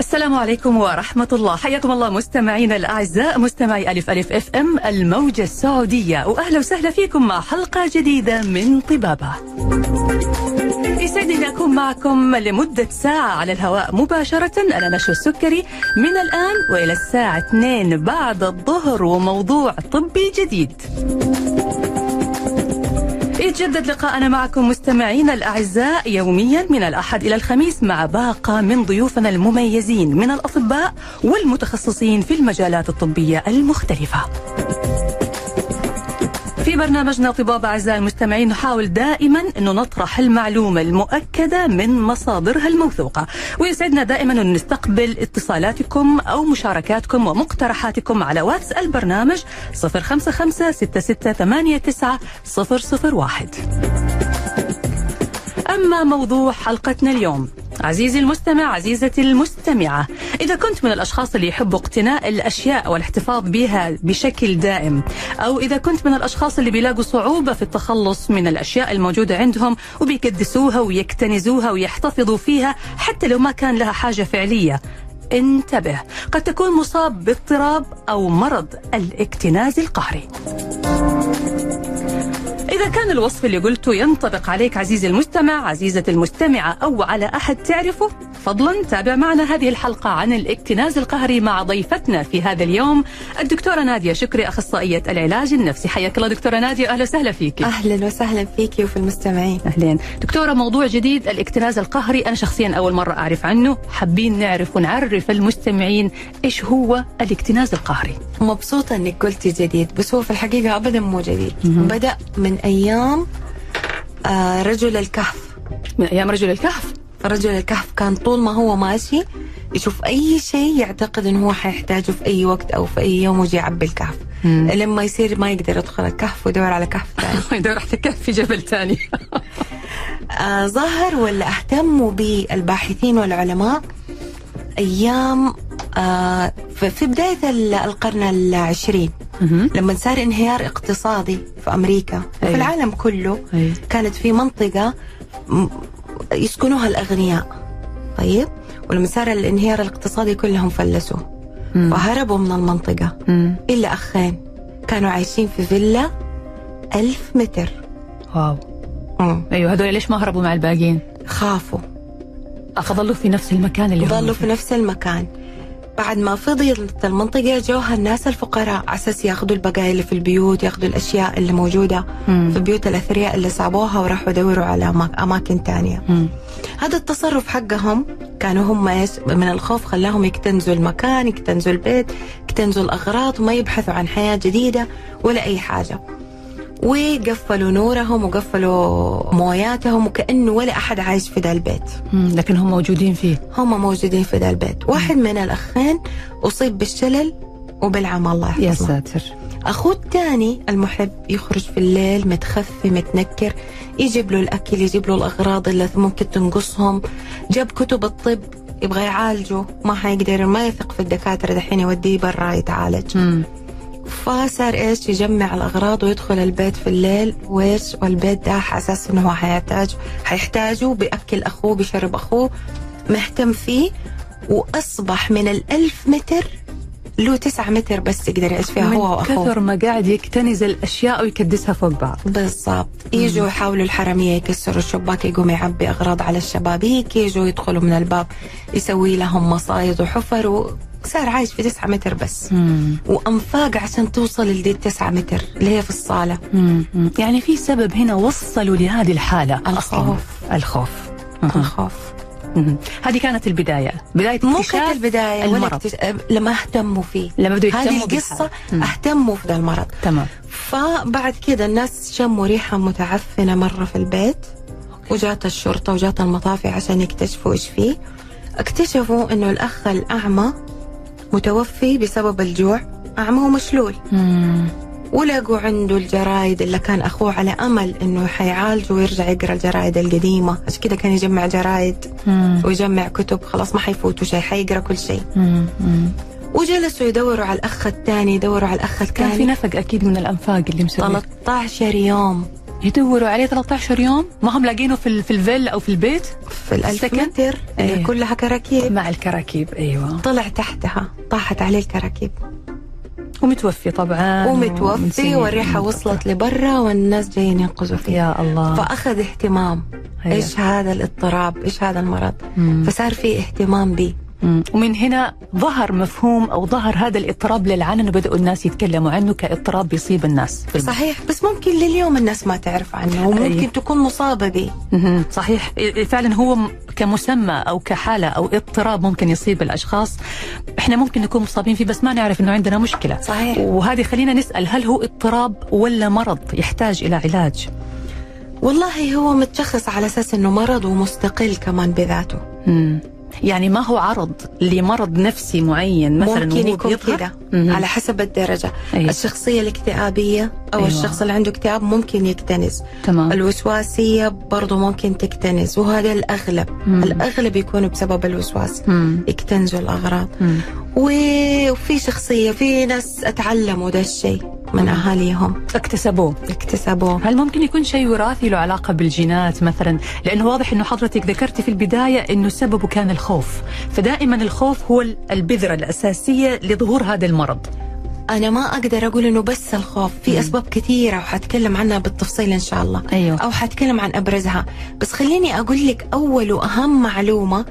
السلام عليكم ورحمة الله. حياكم الله مستمعينا الأعزاء مستمعي ألف ألف أف أم الموجة السعودية. وأهلا وسهلا فيكم مع حلقة جديدة من طبابة. يسعدني أكون معكم لمدة ساعة على الهواء مباشرة. أنا نشوى السكري من الآن وإلى الساعة 2 بعد الظهر وموضوع طبي جديد. يتجدد لقاءنا معكم مستمعينا الأعزاء يوميا من الأحد إلى الخميس مع باقة من ضيوفنا المميزين من الأطباء والمتخصصين في المجالات الطبية المختلفة. في برنامجنا طباب أعزائي المستمعين نحاول دائما أنه نطرح المعلومة المؤكدة من مصادرها الموثوقة. ويسعدنا دائما أن نستقبل اتصالاتكم أو مشاركاتكم ومقترحاتكم على واتس البرنامج 055 6689 001 أما موضوع حلقتنا اليوم عزيزي المستمع عزيزتي المستمعة. إذا كنت من الأشخاص اللي يحبوا اقتناء الأشياء والاحتفاظ بها بشكل دائم أو إذا كنت من الأشخاص اللي بيلاقوا صعوبة في التخلص من الأشياء الموجودة عندهم وبيكدسوها ويكتنزوها ويحتفظوا فيها حتى لو ما كان لها حاجة فعلية. انتبه قد تكون مصاب باضطراب أو مرض الاكتناز القهري. إذا كان الوصف اللي قلته ينطبق عليك عزيزي المستمع عزيزة المستمعة أو على أحد تعرفه فضلا تابع معنا هذه الحلقة عن الاكتناز القهري مع ضيفتنا في هذا اليوم الدكتورة نادية شكري أخصائية العلاج النفسي. حياك الله دكتورة نادية أهلا وسهلا فيك. أهلا وسهلا فيكي وفي المستمعين. أهلين دكتورة موضوع جديد الاكتناز القهري. أنا شخصيا أول مرة أعرف عنه. حابين نعرف ونعرف المستمعين إيش هو الاكتناز القهري. مبسوطة إنك قلتي جديد بس هو في الحقيقة ابدا مو جديد. بدأ من أيام آه رجل الكهف. من أيام رجل الكهف؟ رجل الكهف كان طول ما هو ماشي يشوف أي شيء يعتقد إنه هو حيحتاجه في أي وقت أو في أي يوم ويجي يعبي الكهف. لما يصير ما يقدر يدخل الكهف ويدور على كهف ثاني. يدور على كهف في جبل ثاني. آه ظهر ولا اهتموا بالباحثين والعلماء أيام آه في بداية ال- القرن العشرين. لما صار انهيار اقتصادي في أمريكا وفي أيوة. العالم كله أيوة. كانت في منطقة يسكنوها الاغنياء طيب؟ ولما صار الانهيار الاقتصادي كلهم فلسوا. وهربوا من المنطقة. إلا أخين. كانوا عايشين في فيلا ألف متر. واو. مم. أيوه هذول ليش ما هربوا مع الباقيين؟ خافوا. فضلوا في نفس المكان اللي ظلوا. في نفس المكان. بعد ما فضيت المنطقة جوها الناس الفقراء على أساس ياخذوا البقايا اللي في البيوت ياخذوا الأشياء اللي موجودة مم. في بيوت الأثرياء اللي صابوها وراحوا يدوروا على أما- أماكن تانية مم. هذا التصرف حقهم كانوا هم إيش من الخوف خلاهم يكتنزوا المكان يكتنزوا البيت يكتنزوا الأغراض وما يبحثوا عن حياة جديدة ولا أي حاجة وقفلوا نورهم وقفلوا موياتهم وكأنه ولا أحد عايش في ذا البيت. لكن هم موجودين فيه. هم موجودين في ذا البيت. واحد من الأخين أصيب بالشلل وبالعمى الله يا يحفظه ساتر. أخوه الثاني المحب يخرج في الليل متخفي متنكر يجيب له الأكل يجيب له الأغراض اللي ممكن تنقصهم. جاب كتب الطب يبغى يعالجه ما حيقدر ما يثق في الدكاترة دحين يوديه برا يتعالج. مم. فصار إيش يجمع الأغراض ويدخل البيت في الليل؟ وإيش؟ والبيت ده حاسس إنه هو حيحتاج حيحتاجه بأكل أخوه بشرب أخوه مهتم فيه وأصبح من الألف متر له تسعة متر بس يقدر يعيش فيها هو وأخوه كثر ما قاعد يكتنز الأشياء ويكدسها فوق بعض بالضبط يجوا يحاولوا الحرامية يكسروا الشباك يقوم يعبي أغراض على الشبابيك يجوا يدخلوا من الباب يسوي لهم مصايد وحفر وصار عايش في تسعة متر بس مم. وأنفاق عشان توصل لدي التسعة متر اللي هي في الصالة مم. يعني في سبب هنا وصلوا لهذه الحالة الخوف. الخوف. الخوف. هذه كانت البداية. بداية مو كانت البداية ولا المرض. اكتش... لما اهتموا فيه. لما بدوا يهتموا هذه. مم. اهتموا في ذا المرض. تمام. فبعد كده الناس شموا ريحة متعفنة مرة في البيت وجات الشرطة وجات المطافي عشان يكتشفوا إيش فيه. اكتشفوا إنه الأخ الأعمى متوفي بسبب الجوع اعمى ومشلول مم. ولقوا عنده الجرايد اللي كان أخوه على أمل إنه حيعالجه ويرجع يقرأ الجرايد القديمة. عشان كده كان يجمع جرايد. ويجمع كتب. خلاص ما حيفوتوا شيء حيقرأ كل شيء. وجلسوا يدوروا على الأخ الثاني يدوروا على الأخ كان في الثاني. نفق أكيد من الأنفاق اللي مسوي 13 يوم. يدوروا عليه 13 يوم؟ ما هم لاقينه في في الفيلا أو في البيت؟ في الألف؟ متر إيه. كلها كراكيب. مع الكراكيب أيوه. طلع تحتها طاحت عليه الكراكيب. ومتوفي طبعا ومتوفي سنين. والريحة وصلت لبرا والناس جايين ينقذوا فيه يا الله فأخذ اهتمام أيوة. إيش هذا الاضطراب إيش هذا المرض مم. فصار في اهتمام به. ومن هنا ظهر مفهوم أو ظهر هذا الاضطراب للعنن وبداوا الناس يتكلموا عنه كاضطراب بيصيب الناس. صحيح بس ممكن لليوم الناس ما تعرف عنه وممكن أيوة. تكون مصابة به. صحيح فعلا هو كمسمى أو كحالة أو اضطراب ممكن يصيب الأشخاص إحنا ممكن نكون مصابين فيه بس ما نعرف إنه عندنا مشكلة صحيح. وهذه خلينا نسأل هل هو اضطراب ولا مرض يحتاج إلى علاج والله هو متشخص على أساس أنه مرض ومستقل كمان بذاته مم. يعني ما هو عرض لمرض نفسي معين مثلا ممكن يكون مهم. على حسب الدرجة أيوة. الشخصية الاكتئابية أو أيوة. الشخص اللي عنده اكتئاب ممكن يكتنز تمام الوسواسية برضو ممكن تكتنز وهذا الأغلب مم. الأغلب يكونوا بسبب الوسواس مم. يكتنزوا الأغراض مم. وفي شخصية في ناس أتعلموا ده الشيء من أهاليهم. اكتسبوه. اكتسبوه. هل ممكن يكون شيء وراثي له علاقة بالجينات مثلا؟ لأنه واضح أنه حضرتك ذكرتي في البداية أنه سببه كان الخوف. فدائما الخوف هو البذرة الأساسية لظهور هذا المرض. أنا ما أقدر أقول إنه بس الخوف. في أسباب كثيرة وحتكلم عنها بالتفصيل إن شاء الله. أيوه. أو حتكلم عن أبرزها. بس خليني أقول لك أول وأهم معلومة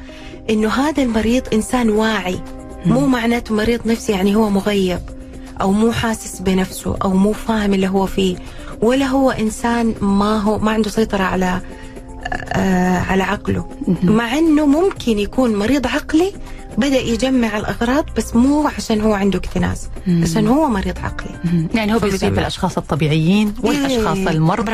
إنه هذا المريض إنسان واعي. مو معناته مريض نفسي يعني هو مغيب. أو مو حاسس بنفسه أو مو فاهم اللي هو فيه ولا هو إنسان ما هو ما عنده سيطرة على آه على عقله. مع إنه ممكن يكون مريض عقلي بدأ يجمع الأغراض بس مو عشان هو عنده اكتناز عشان هو مريض عقلي. يعني هو بيصيب. الأشخاص الطبيعيين والأشخاص إيه، المرضى.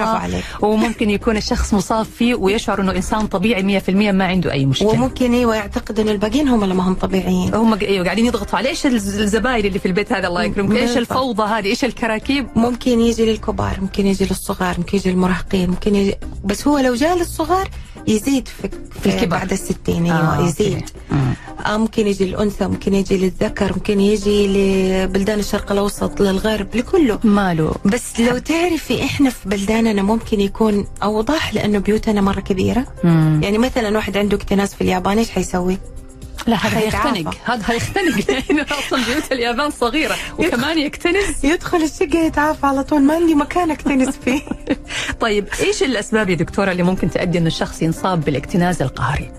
وممكن يكون الشخص مصاب فيه ويشعر أنه إنسان طبيعي 100% ما عنده أي مشكلة. وممكن أيوه يعتقد إن الباقيين هم اللي ما هم طبيعيين. هم أيوه قاعدين يضغطوا عليه إيش الز- الزباين اللي في البيت هذا الله يكرمك؟ إيش. الفوضى هذه؟ إيش الكراكيب؟ ممكن يجي للكبار ممكن يجي للصغار ممكن يجي للمراهقين ممكن يجي بس هو لو جاء للصغار يزيد في, في الكبار. بعد الستين أيوه آه،. يزيد. آه ممكن يجي للأنثى ممكن يجي للذكر ممكن يجي لبلدان الشرق الأوسط للغرب لكله ماله بس لو تعرفي إحنا في بلداننا ممكن يكون أوضح لأنه بيوتنا مرة كبيرة مم. يعني مثلا واحد عنده اكتناز في اليابان إيش حيسوي؟ لا هذا. هيختنق. هذا هيختنق. لأنه أصلا بيوت اليابان صغيرة وكمان يكتنز يدخل الشقة يتعافى على طول. ما عندي مكان اكتنز فيه. طيب إيش الأسباب يا دكتورة اللي ممكن تؤدي انه الشخص ينصاب بالاكتناز القهري؟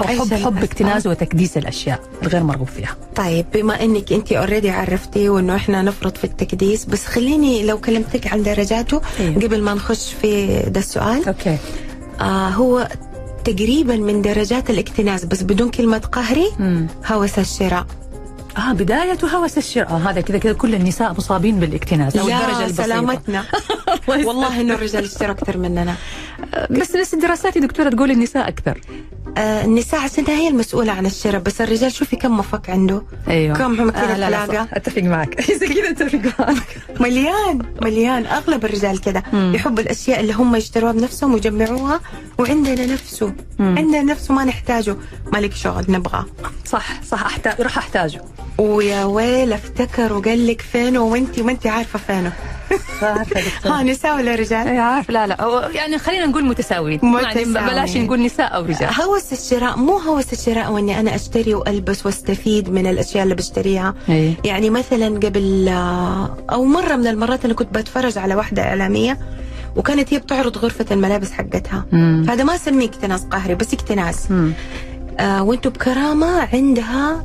أو حب حب؟ اكتناز وتكديس الأشياء الغير مرغوب فيها. طيب بما إنك أنت already عرفتي وإنه إحنا نفرط في التكديس بس خليني لو كلمتك عن درجاته أيوه. قبل ما نخش في ده السؤال. okay. آه هو تقريبا من درجات الاكتناز بس بدون كلمة قهري مم. هوس الشراء. آه بداية هوس الشراء. آه هذا كذا كذا كل النساء مصابين بالاكتناز أو الدرجة البسيطة. سلامتنا. والله إنه الرجال اشتروا أكثر مننا. بس بس الدراسات يا دكتورة تقول النساء أكثر. آه النساء عشان هي المسؤولة عن الشراء بس الرجال شوفي كم مفك عنده. أيوه. كم ماكينة لا لا. أتفق معك. زي كذا أتفق معك. مليان مليان. أغلب الرجال كذا يحبوا الأشياء اللي هم يشتروها بنفسهم ويجمعوها وعندنا نفسه. عندنا نفسه ما نحتاجه. مالك شغل نبغاه صح صح أحتاج راح أحتاجه. ويا ويل افتكر وقال لك فينه وانت ما انت عارفه فينه. ها نساء ولا رجال؟ اي عارف. لا لا. يعني خلينا نقول متساويين متساويين. بلاش نقول نساء أو رجال هوس الشراء مو هوس الشراء وإني أنا أشتري وألبس وأستفيد من الأشياء اللي بشتريها أي. يعني مثلا قبل آه، أو مرة من المرات أنا كنت بتفرج على واحدة إعلامية وكانت هي بتعرض غرفة الملابس حقتها مم. هذا ما أسميه اكتناز قهري بس اكتناز مم. آه وأنتم بكرامة عندها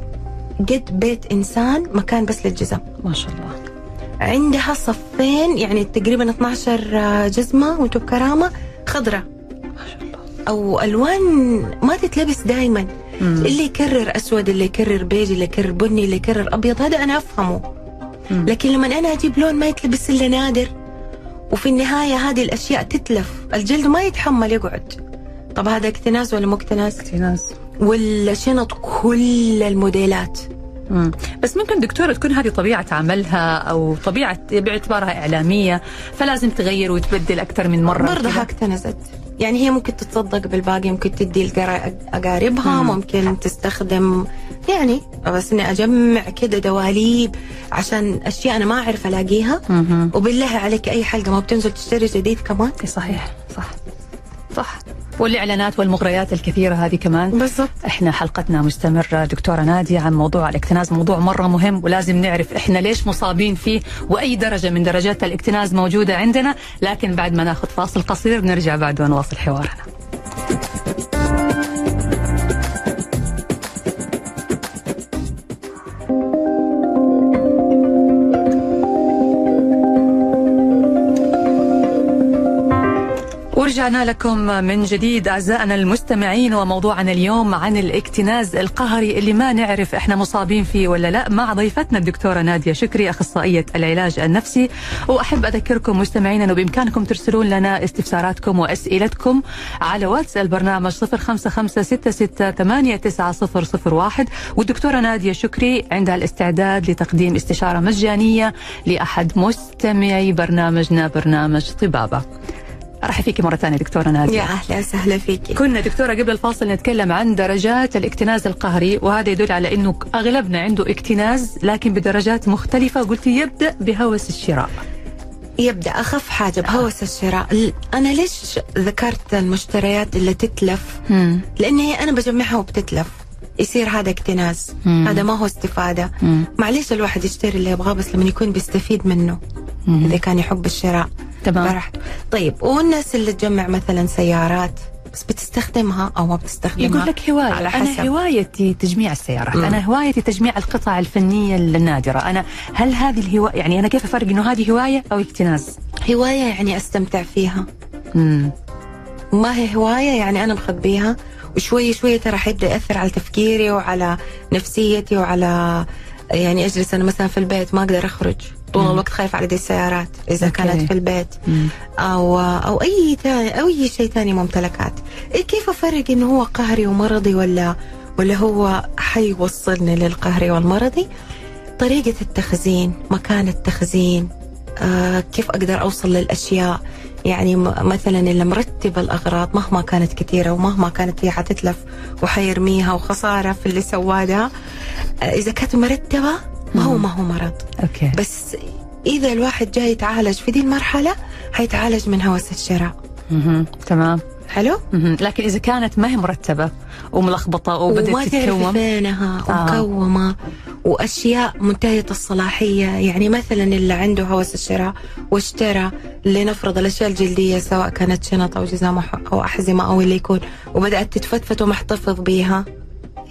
قد بيت إنسان مكان بس للجزم ما شاء الله عندها صفين يعني تقريبا 12 جزمة وأنتم بكرامة خضراء أو ألوان ما تتلبس دائما اللي يكرر أسود اللي يكرر بيج اللي يكرر بني اللي يكرر أبيض هذا أنا أفهمه. مم. لكن لما أنا أجيب لون ما يتلبس إلا نادر وفي النهاية هذه الأشياء تتلف. الجلد ما يتحمل يقعد. طب هذا اكتناز ولا مو اكتناز اكتناز. والشنط كل الموديلات. مم. بس ممكن دكتورة تكون هذه طبيعة عملها أو طبيعة باعتبارها إعلامية فلازم تغير وتبدل أكثر من مرة برضه. اكتنزت يعني هي ممكن تتصدق بالباقي ممكن تدي مم. ممكن تستخدم يعني بس إني أجمع كده دواليب عشان أشياء أنا ما أعرف ألاقيها مهم. وبالله عليك أي حلقة ما بتنزل تشتري جديد كمان إيه صحيح صح صح. والإعلانات والمغريات الكثيرة هذه كمان. بالضبط. إحنا حلقتنا مستمرة. دكتورة نادية عن موضوع الاكتناز موضوع مرة مهم ولازم نعرف إحنا ليش مصابين فيه وأي درجة من درجات الاكتناز موجودة عندنا. لكن بعد ما ناخذ فاصل قصير بنرجع بعد ونواصل حوارنا. ورجعنا لكم من جديد أعزائنا المستمعين وموضوعنا اليوم عن الاكتناز القهري اللي ما نعرف إحنا مصابين فيه ولا لا. مع ضيفتنا الدكتورة نادية شكري أخصائية العلاج النفسي. وأحب أذكركم مستمعينا أنه بإمكانكم ترسلون لنا استفساراتكم وأسئلتكم على واتس البرنامج 05566889001 والدكتورة نادية شكري عندها الاستعداد لتقديم استشارة مجانية لأحد مستمعي برنامجنا برنامج طبابة. ارحب فيكي مرة ثانية دكتورة نادية. يا أهلا وسهلا فيكي. كنا دكتورة قبل الفاصل نتكلم عن درجات الاكتناز القهري وهذا يدل على إنه أغلبنا عنده اكتناز لكن بدرجات مختلفة. قلتي يبدأ بهوس الشراء. يبدأ. أخف حاجة بهوس الشراء. أنا ليش ذكرت المشتريات اللي تتلف؟ مم. لأن هي أنا بجمعها وبتتلف. يصير هذا اكتناز. مم. هذا ما هو استفادة. مم. معليش الواحد يشتري اللي يبغاه بس لما يكون بيستفيد منه. إذا كان يحب الشراء. تمام. براحته طيب والناس اللي تجمع مثلا سيارات بس بتستخدمها أو ما بتستخدمها؟ يقول لك هواية. على حسب. هوايتي تجميع السيارات. مم. أنا هوايتي تجميع القطع الفنية النادرة. أنا هل هذه الهواية يعني أنا كيف أفرق إنه هذه هواية أو اكتناز؟ هواية يعني أستمتع فيها. مم. ما هي هواية يعني أنا مخبيها؟ وشوي شوي ترى حيبدا يأثر على تفكيري وعلى نفسيتي وعلى يعني أجلس أنا مثلا في البيت ما أقدر أخرج. طول. الوقت خايفه على دي السيارات إذا أوكي. كانت في البيت مم. أو أو أي تاني أو أي شيء ثاني ممتلكات إيه كيف افرق انه هو قهري ومرضي ولا ولا هو حيوصلني للقهري والمرضي طريقة التخزين مكان التخزين آه كيف أقدر أوصل للأشياء يعني مثلا اللي مرتب الأغراض مهما كانت كثيرة ومهما كانت هي حتتلف وحيرميها وخسارة في اللي سواه ده آه إذا كانت مرتبة ما هو ما هو مرض. أوكي. بس إذا الواحد جاي يتعالج في دي المرحلة حيتعالج من هوس الشراء. تمام. حلو؟ لكن إذا كانت ما هي مرتبة وملخبطة وبدأت وما تعرفي تتكوم. فينها آه. ومكومة وأشياء منتهية الصلاحية يعني مثلا اللي عنده هوس الشراء واشترى لنفرض الأشياء الجلدية سواء كانت شنط أو جزام أو- أو أحزمة أو اللي يكون وبدأت تتفتفت ومحتفظ بيها.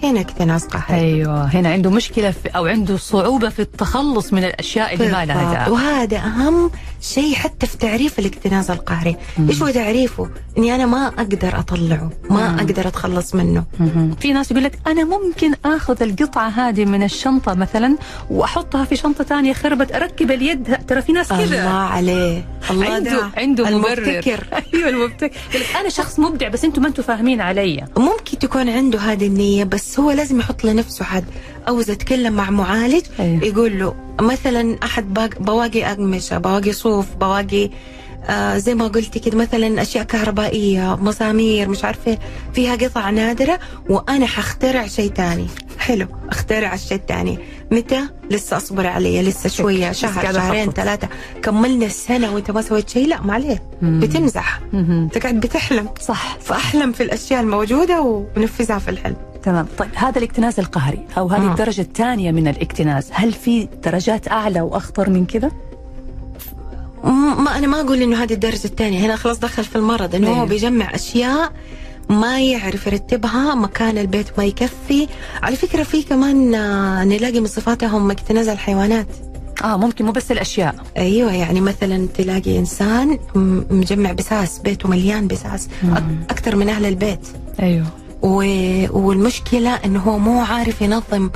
هنا اكتناز قهري أيوه هنا عنده مشكلة في أو عنده صعوبة في التخلص من الأشياء اللي ما لها. داعي وهذا أهم شيء حتى في تعريف الاكتناز القهري. مم. إيش هو تعريفه؟ إني أنا ما أقدر أطلعه ما مم. أقدر أتخلص منه. مهم. في ناس يقول لك أنا ممكن آخذ القطعة هذه من الشنطة مثلا وأحطها في شنطة ثانية خربت أركب اليد. ترى في ناس الله كذا عليه. الله عنده ده. عنده مبرر. المبتكر. أيوه المبتكر. أنا شخص مبدع بس أنتم ما أنتم فاهمين علي. ممكن تكون عنده هذه النية بس هو لازم يحط لنفسه حد. أو إذا تكلم مع معالج أيوة. يقول له مثلا باق- بواقي أقمشة بواقي صوف بواقي آه زي ما قلتي كده مثلا أشياء كهربائية مسامير مش عارفة فيها قطع نادرة وأنا حخترع شيء تاني. حلو اخترع الشيء الثاني متى؟ لسه أصبر علي لسه شوية شهر شهرين. ثلاثة. كملنا السنة وإنت ما سويت شيء؟ لا ما عليه. بتمزح. قاعد بتحلم. صح. فأحلم في الأشياء الموجودة ونفذها في الحلم. تمام. طيب هذا الاكتناز القهري أو هذه آه. الدرجة الثانية من الاكتناز هل في درجات أعلى وأخطر من كذا؟ ما أنا ما أقول إنه هذه الدرجة الثانية. هنا خلاص دخل في المرض إنه أيوه. هو بيجمع أشياء ما يعرف يرتبها مكان البيت ما يكفي. على فكرة في كمان آه، نلاقي من صفاتهم اكتناز الحيوانات آه ممكن مو بس الأشياء. أيوه يعني مثلا تلاقي إنسان مجمع بساس بيته مليان بساس أكثر من أهل البيت. أيوه. و... والمشكلة إنه هو مو عارف ينظم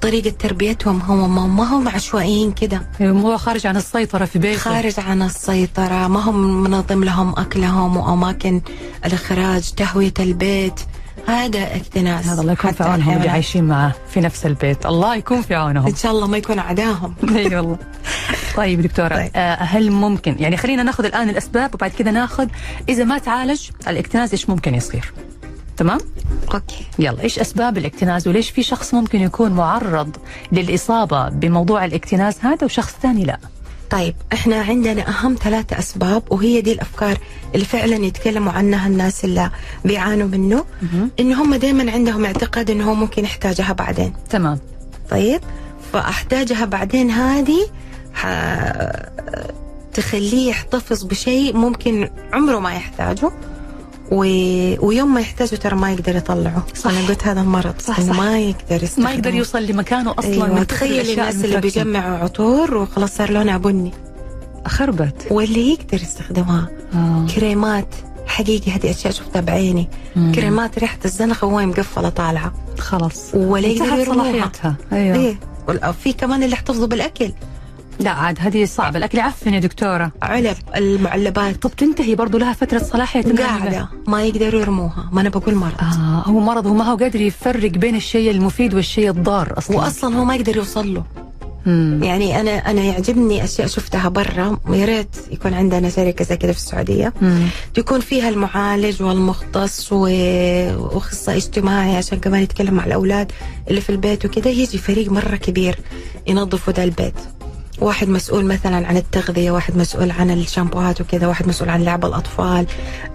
طريقة تربيتهم هو ما, هم عشوائيين كده. هو خارج عن السيطرة في بيته خارج عن السيطرة ما هم منظم لهم أكلهم وأماكن الإخراج تهوية البيت. هذا اكتناز. هذا الله يكون في عونهم اللي. عايشين معاه في نفس البيت. الله يكون في عونهم. إن شاء الله ما يكون عداهم. إي والله. طيب دكتورة طيب. آه، هل ممكن يعني خلينا ناخذ الآن الأسباب وبعد كذا ناخذ إذا ما تعالج الاكتناز إيش ممكن يصير؟ تمام؟ okay. يلا إيش أسباب الاكتناز وليش في شخص ممكن يكون معرض للإصابة بموضوع الاكتناز هذا وشخص ثاني لا؟ طيب إحنا عندنا أهم ثلاثة أسباب وهي دي الأفكار اللي فعلا يتكلموا عنها الناس اللي بيعانوا منه. إن هم دائما عندهم اعتقاد إنه هو ممكن يحتاجها بعدين. تمام. طيب فأحتاجها بعدين هذه ح... تخليه يحتفظ بشيء ممكن عمره ما يحتاجه. و... ويوم ما يحتاجه ترى ما يقدر يطلعه. صح. أنا قلت هذا المرض. صح، صح. ما يقدر يستخدمه ما يقدر يوصل لمكانه أصلا. أيوة. تخيل الناس اللي. بيجمعوا عطور وخلاص صار لونها بني. خربت. واللي يقدر يستخدمها. آه. كريمات. حقيقي هذه أشياء شفتها بعيني. مم. كريمات ريحة الزنخه وهي مقفلة طالعة. خلاص. ولا يرموها صلاحيتها. أيوه. وال- في كمان اللي يحتفظوا بالأكل. لا عاد هذه صعبة. الأكل يعفن يا دكتورة. علب المعلبات. طب تنتهي برضو لها فترة صلاحية قاعدة. ما يقدروا يرموها. ما أنا بقول مرض. آه هو مرض هو ما هو قادر يفرق بين الشيء المفيد والشيء الضار أصلا. واصلا هو ما يقدر يوصل له. مم. يعني أنا أنا يعجبني أشياء شفتها برا. يا ريت يكون عندنا شركة زي كذا في السعودية. مم. يكون فيها المعالج والمختص وأخصائي اجتماعي عشان كمان يتكلم مع الأولاد اللي في البيت وكذا يجي فريق مرة كبير ينظفوا ذا البيت. واحد مسؤول مثلا عن التغذية واحد مسؤول عن الشامبوهات وكذا واحد مسؤول عن لعب الأطفال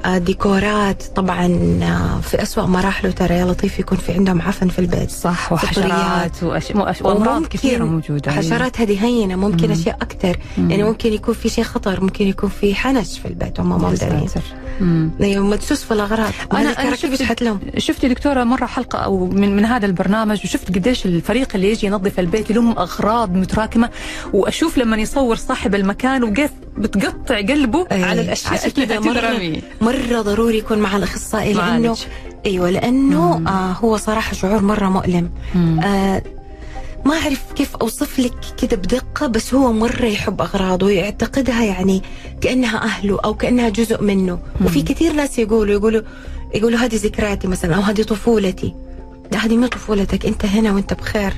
آه، ديكورات. طبعا آه، في أسوأ مراحله ترى يا لطيف يكون في عندهم عفن في البيت. صح وحشرات وأش... وأمراض وممكن كثيرة موجودة حشرات هذه هينة ممكن مم. أشياء أكثر. يعني ممكن يكون في شيء خطر ممكن يكون في حنش في البيت هم ما مدرين. أيوة مدسوس في الأغراض. أنا كيف شفت شفت يا دكتورة مرة حلقة أو من من هذا البرنامج وشفت قديش الفريق اللي يجي ينظف البيت لهم أغراض متراكمة واشوف لما يصور صاحب المكان وقف بتقطع قلبه أي. على الأشياء عشان كذا تترمي مرة ضروري يكون مع الأخصائي لأنه معالج. أيوة لأنه مم. آه هو صراحة شعور مرة مؤلم مم. آه ما أعرف كيف أوصف لك كده بدقة بس هو مرة يحب أغراضه ويعتقدها يعني كأنها أهله أو كأنها جزء منه وفي كثير ناس يقولوا يقولوا يقولوا هذه ذكرياتي مثلا أو هذه طفولتي هذه مو طفولتك أنت هنا وأنت بخير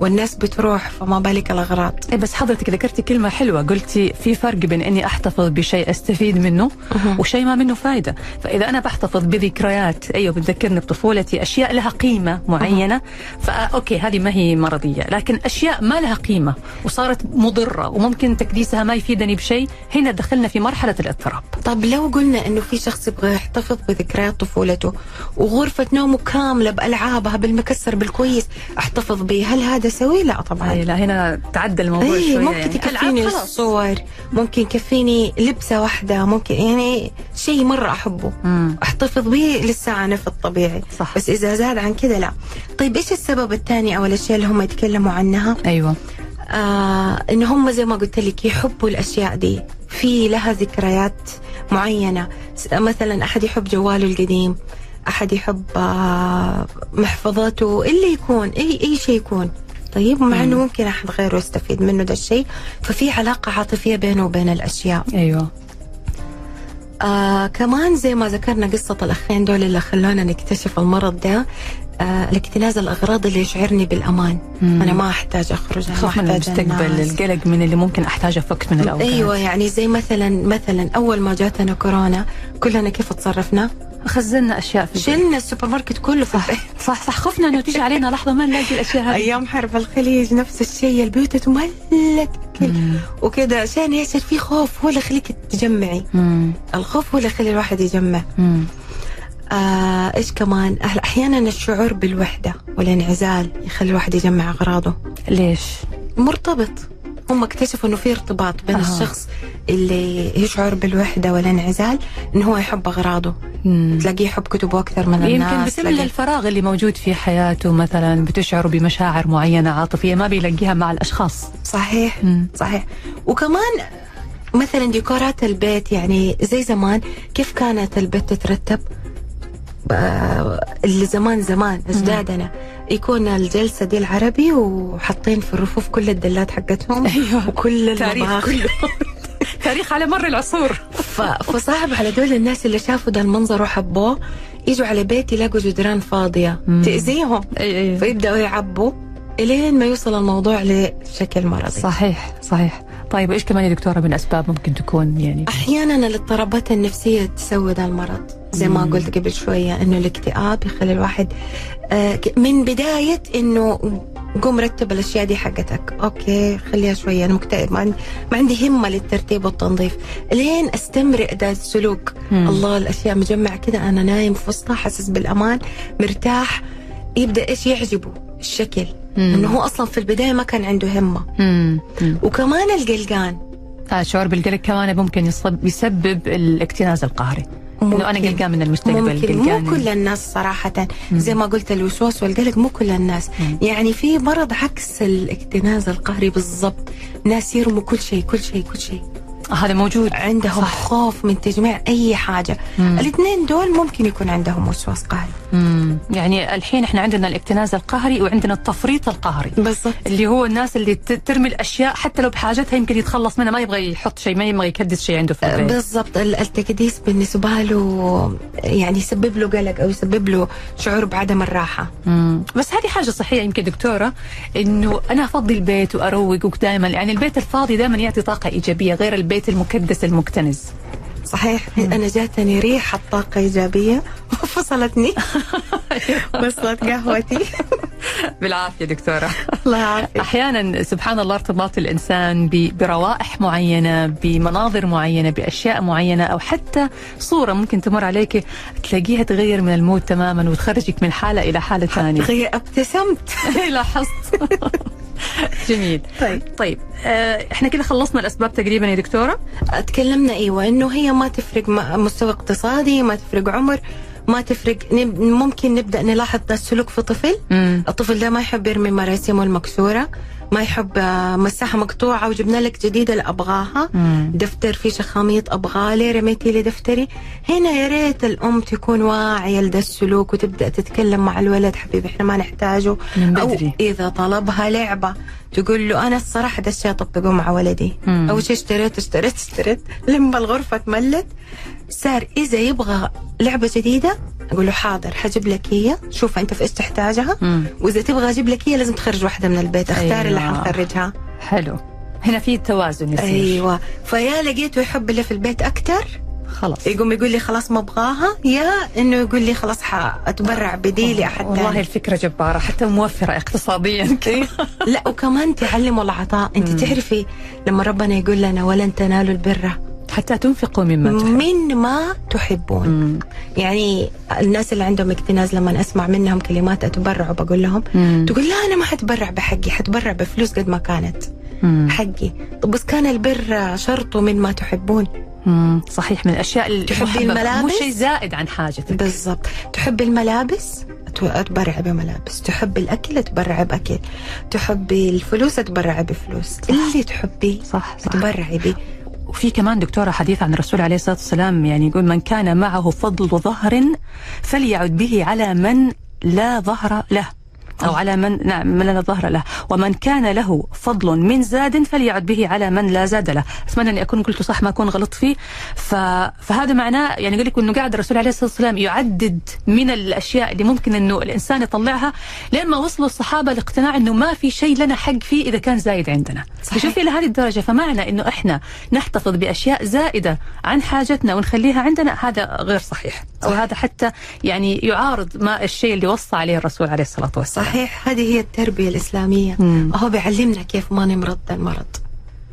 والناس بتروح فما بالك الأغراض. إيه بس حضرتك ذكرتي كلمة حلوة قلتي في فرق بين إني أحتفظ بشيء أستفيد منه. وشيء ما منه فايدة. فإذا أنا بحتفظ بذكريات أيوة بتذكرني بطفولتي أشياء لها قيمة معينة فأوكي هذه ما هي مرضية. لكن أشياء ما لها قيمة وصارت مضرة وممكن تكديسها ما يفيدني بشيء هنا دخلنا في مرحلة الاضطراب. طب لو قلنا إنه في شخص يبغى يحتفظ بذكريات طفولته وغرفة نومه كاملة بألعابها بالمكسر بالكويس أحتفظ به هل هذا سوي؟ لا طبعا أي لا هنا تعدى الموضوع اي شوية ممكن يعني. تكفيني. الصور ممكن يكفيني لبسة واحدة ممكن يعني شيء مرة أحبه مم. أحتفظ به لسه أنا في الطبيعي صح. بس إذا زاد عن كذا لا طيب إيش السبب الثاني أو الأشياء اللي هم يتكلموا عنها أيوة آه إن هم زي ما قلت لك يحبوا الأشياء دي في لها ذكريات معينة س- مثلا أحد يحب جواله القديم أحد يحب آه محفظاته اللي يكون أي أي شيء يكون طيب مع إنه ممكن أحد غيره يستفيد منه ده الشيء ففي علاقة عاطفية بينه وبين الأشياء أيوة آه كمان زي ما ذكرنا قصة الأخين دول اللي خلونا نكتشف المرض ده آه الاكتناز الأغراض اللي يشعرني بالأمان مم. أنا ما أحتاج أخرج أنا ما خوف من أحتاج المستقبل. القلق من اللي ممكن أحتاج أفك من الأوقات أيوه يعني زي مثلا مثلا أول ما جاتنا كورونا كلنا كيف تصرفنا؟ خزنا أشياء في البيت. شلنا السوبر ماركت كله في البيت. صح صح. خفنا إنه تيجي علينا لحظة ما نلاقي الأشياء هذه. أيام حرب الخليج نفس الشيء البيوت اتملت كل. وكذا عشان يصير في خوف هو اللي يخليك تجمعي. مم. الخوف هو اللي يخلي الواحد يجمع. مم. آه إيش كمان؟ أحيانا الشعور بالوحدة والانعزال يخلي الواحد يجمع أغراضه. ليش؟ مرتبط. هم اكتشفوا إنه في ارتباط بين أها. الشخص اللي يشعر بالوحدة والانعزال إنه هو يحب أغراضه مم. تلاقيه يحب كتبه أكثر من يمكن الناس بتملى تلاقيه- الفراغ اللي موجود في حياته مثلا بتشعر بمشاعر معينة عاطفية ما بيلاقيها مع الأشخاص صحيح مم. صحيح وكمان مثلا ديكورات البيت يعني زي زمان كيف كانت البيت تترتب اللي زمان زمان أجدادنا. يكون الجلسة دي العربي وحاطين في الرفوف كل الدلات حقتهم أيوه. وكل كله تاريخ على مر العصور. فصعب على دول الناس اللي شافوا ده المنظر وحبوه يجوا على بيت يلاقوا جدران فاضية. مم. تأذيهم. اي أي. فيبدأوا يعبوا إلين ما يوصل الموضوع لشكل مرضي. صحيح صحيح. طيب إيش كمان يا دكتورة من أسباب ممكن تكون يعني أحيانا الاضطرابات النفسية تسود المرض زي ما. قلت قبل شوية إنه الاكتئاب يخلي الواحد آه، من بداية إنه قوم رتب الأشياء دي حقتك أوكي خليها شوية أنا مكتئب ما عندي, همة للترتيب والتنظيف لين استمرئ ده السلوك مم. الله الأشياء مجمعة كده أنا نايم في وسطها حاسس بالأمان مرتاح يبدأ إيش يعجبه الشكل. إنه هو أصلا في البداية ما كان عنده همة مم. مم. وكمان القلقان آه شعور بالقلق كمان ممكن يصب يسبب الاكتناز القهري إنه أنا. قلقان من المستقبل ممكن قلقان مو كل الناس صراحة مم. زي ما قلت الوسواس والقلق مو كل الناس مم. يعني في مرض عكس الاكتناز القهري بالضبط ناس يرموا كل شيء كل شيء كل شيء هذا موجود عندهم صح. خوف من تجميع أي حاجة مم. الاثنين دول ممكن يكون عندهم وسواس قهري مم. يعني الحين إحنا عندنا الاكتناز القهري وعندنا التفريط القهري. بالضبط. اللي هو الناس اللي ترمي الأشياء حتى لو بحاجتها يمكن يتخلص منها ما يبغى يحط شيء ما يبغى يكدس شيء عنده في البيت. بالضبط. ال- التكديس بالنسبة له يعني يسبب له قلق أو يسبب له شعور بعدم الراحة. مم. بس هذه حاجة صحية يمكن دكتورة إنه أنا أفضي البيت وأروق دائما يعني البيت الفاضي دائما يعطي طاقة إيجابية غير البيت المكدس المكتنز. صحيح. أنا جاتني ريحة طاقة إيجابية. وفصلتني. وصلت قهوتي. بالعافية دكتورة. الله يعافيك. أحيانا سبحان الله ارتباط الإنسان بروائح معينة بمناظر معينة بأشياء معينة أو حتى صورة ممكن تمر عليك تلاقيها تغير من المود تماما وتخرجك من حالة إلى حالة ثانية. غير ابتسمت. لاحظت. جميل. طيب. طيب آه، إحنا كده خلصنا الأسباب تقريبا يا دكتورة. تكلمنا أيوه إنه هي ما تفرق مستوى اقتصادي ما تفرق عمر. ما تفرق. ممكن نبدأ نلاحظ ده السلوك في طفل. امم الطفل ده ما يحب يرمي مراسمه المكسورة ما يحب آه، مساحة مقطوعة وجبنا لك جديدة لا ابغاها مم. دفتر فيه شخاميط ابغاه ليه رميتي لي دفتري. هنا يا ريت الأم تكون واعية لده السلوك وتبدأ تتكلم مع الولد. حبيبي إحنا ما نحتاجه. من أو بدري. إذا طلبها لعبة. تقول له أنا الصراحة ده الشيء اطبقه مع ولدي. أول شيء اشتريت اشتريت اشتريت. لما الغرفة تملت صار إذا يبغى لعبة جديدة أقول له حاضر حجيب لك هي. شوف أنت في إيش تحتاجها. مم. وإذا تبغى أجيب لك هي لازم تخرج واحدة من البيت. اختار اللي أيوة. حنخرجها حلو. هنا في توازن يصير أيوه. فيا لقيته يحب اللي في البيت أكثر خلاص. يقوم يقول لي خلاص ما أبغاها يا إنه يقول لي خلاص حأتبرع بدي لاحد والله الفكرة جبارة حتى موفرة اقتصاديا. لا وكمان تعلموا العطاء. أنت. تعرفي لما ربنا يقول لنا ولن تنالوا البر حتى تنفقوا مما تحب. من ما تحبون. مم. يعني الناس اللي عندهم اكتناز لما أسمع منهم كلمات أتبرع وبقول لهم مم. تقول لا أنا ما حتبرع بحقي حتبرع بفلوس قد ما كانت مم. حقي. طب بس كان البر شرطه من ما تحبون. مم. صحيح من الأشياء تحبي المحببة. مو الملابس؟ شيء زائد عن حاجتك. بالضبط. تحب الملابس؟ أتبرع بملابس. تحب الأكل؟ أتبرع بأكل. تحبي الفلوس؟ أتبرع بفلوس. اللي تحبيه صح صح. اتبرعي به. وفي كمان دكتورة حديث عن الرسول عليه الصلاة والسلام يعني يقول من كان معه فضل ظهر فليعد به على من لا ظهر له. أو على من نعم من لا ظهر له. ومن كان له فضل من زاد فليعد به على من لا زاد له. أتمنى أني أكون قلت صح ما أكون غلط فيه. ف... فهذا معناه يعني يقول لك أنه قاعد الرسول عليه الصلاة والسلام يعدد من الأشياء اللي ممكن أنه الإنسان يطلعها لين ما وصلوا الصحابة لاقتناع أنه ما في شيء لنا حق فيه إذا كان زايد عندنا. صحيح. شوفي إلى هذه الدرجة فمعنى أنه إحنا نحتفظ بأشياء زائدة عن حاجتنا ونخليها عندنا هذا غير صحيح. أو هذا حتى يعني يعارض ما الشيء اللي وصى عليه الرسول عليه الصلاة والسلام. صحيح. هذه هي التربية الإسلامية. مم. هو بيعلمنا كيف ما نمرض المرض.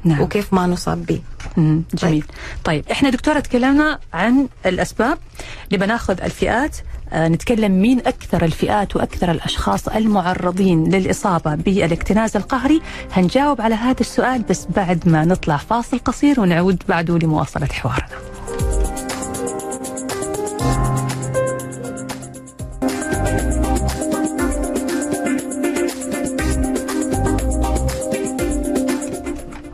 نعم. وكيف ما نصاب به. مم. جميل. طيب إحنا دكتورة تكلمنا عن الأسباب اللي بناخذ الفئات. آه نتكلم مين أكثر الفئات وأكثر الأشخاص المعرضين للإصابة بالإكتناز القهري. هنجاوب على هذا السؤال بس بعد ما نطلع فاصل قصير ونعود بعده لمواصلة حوارنا.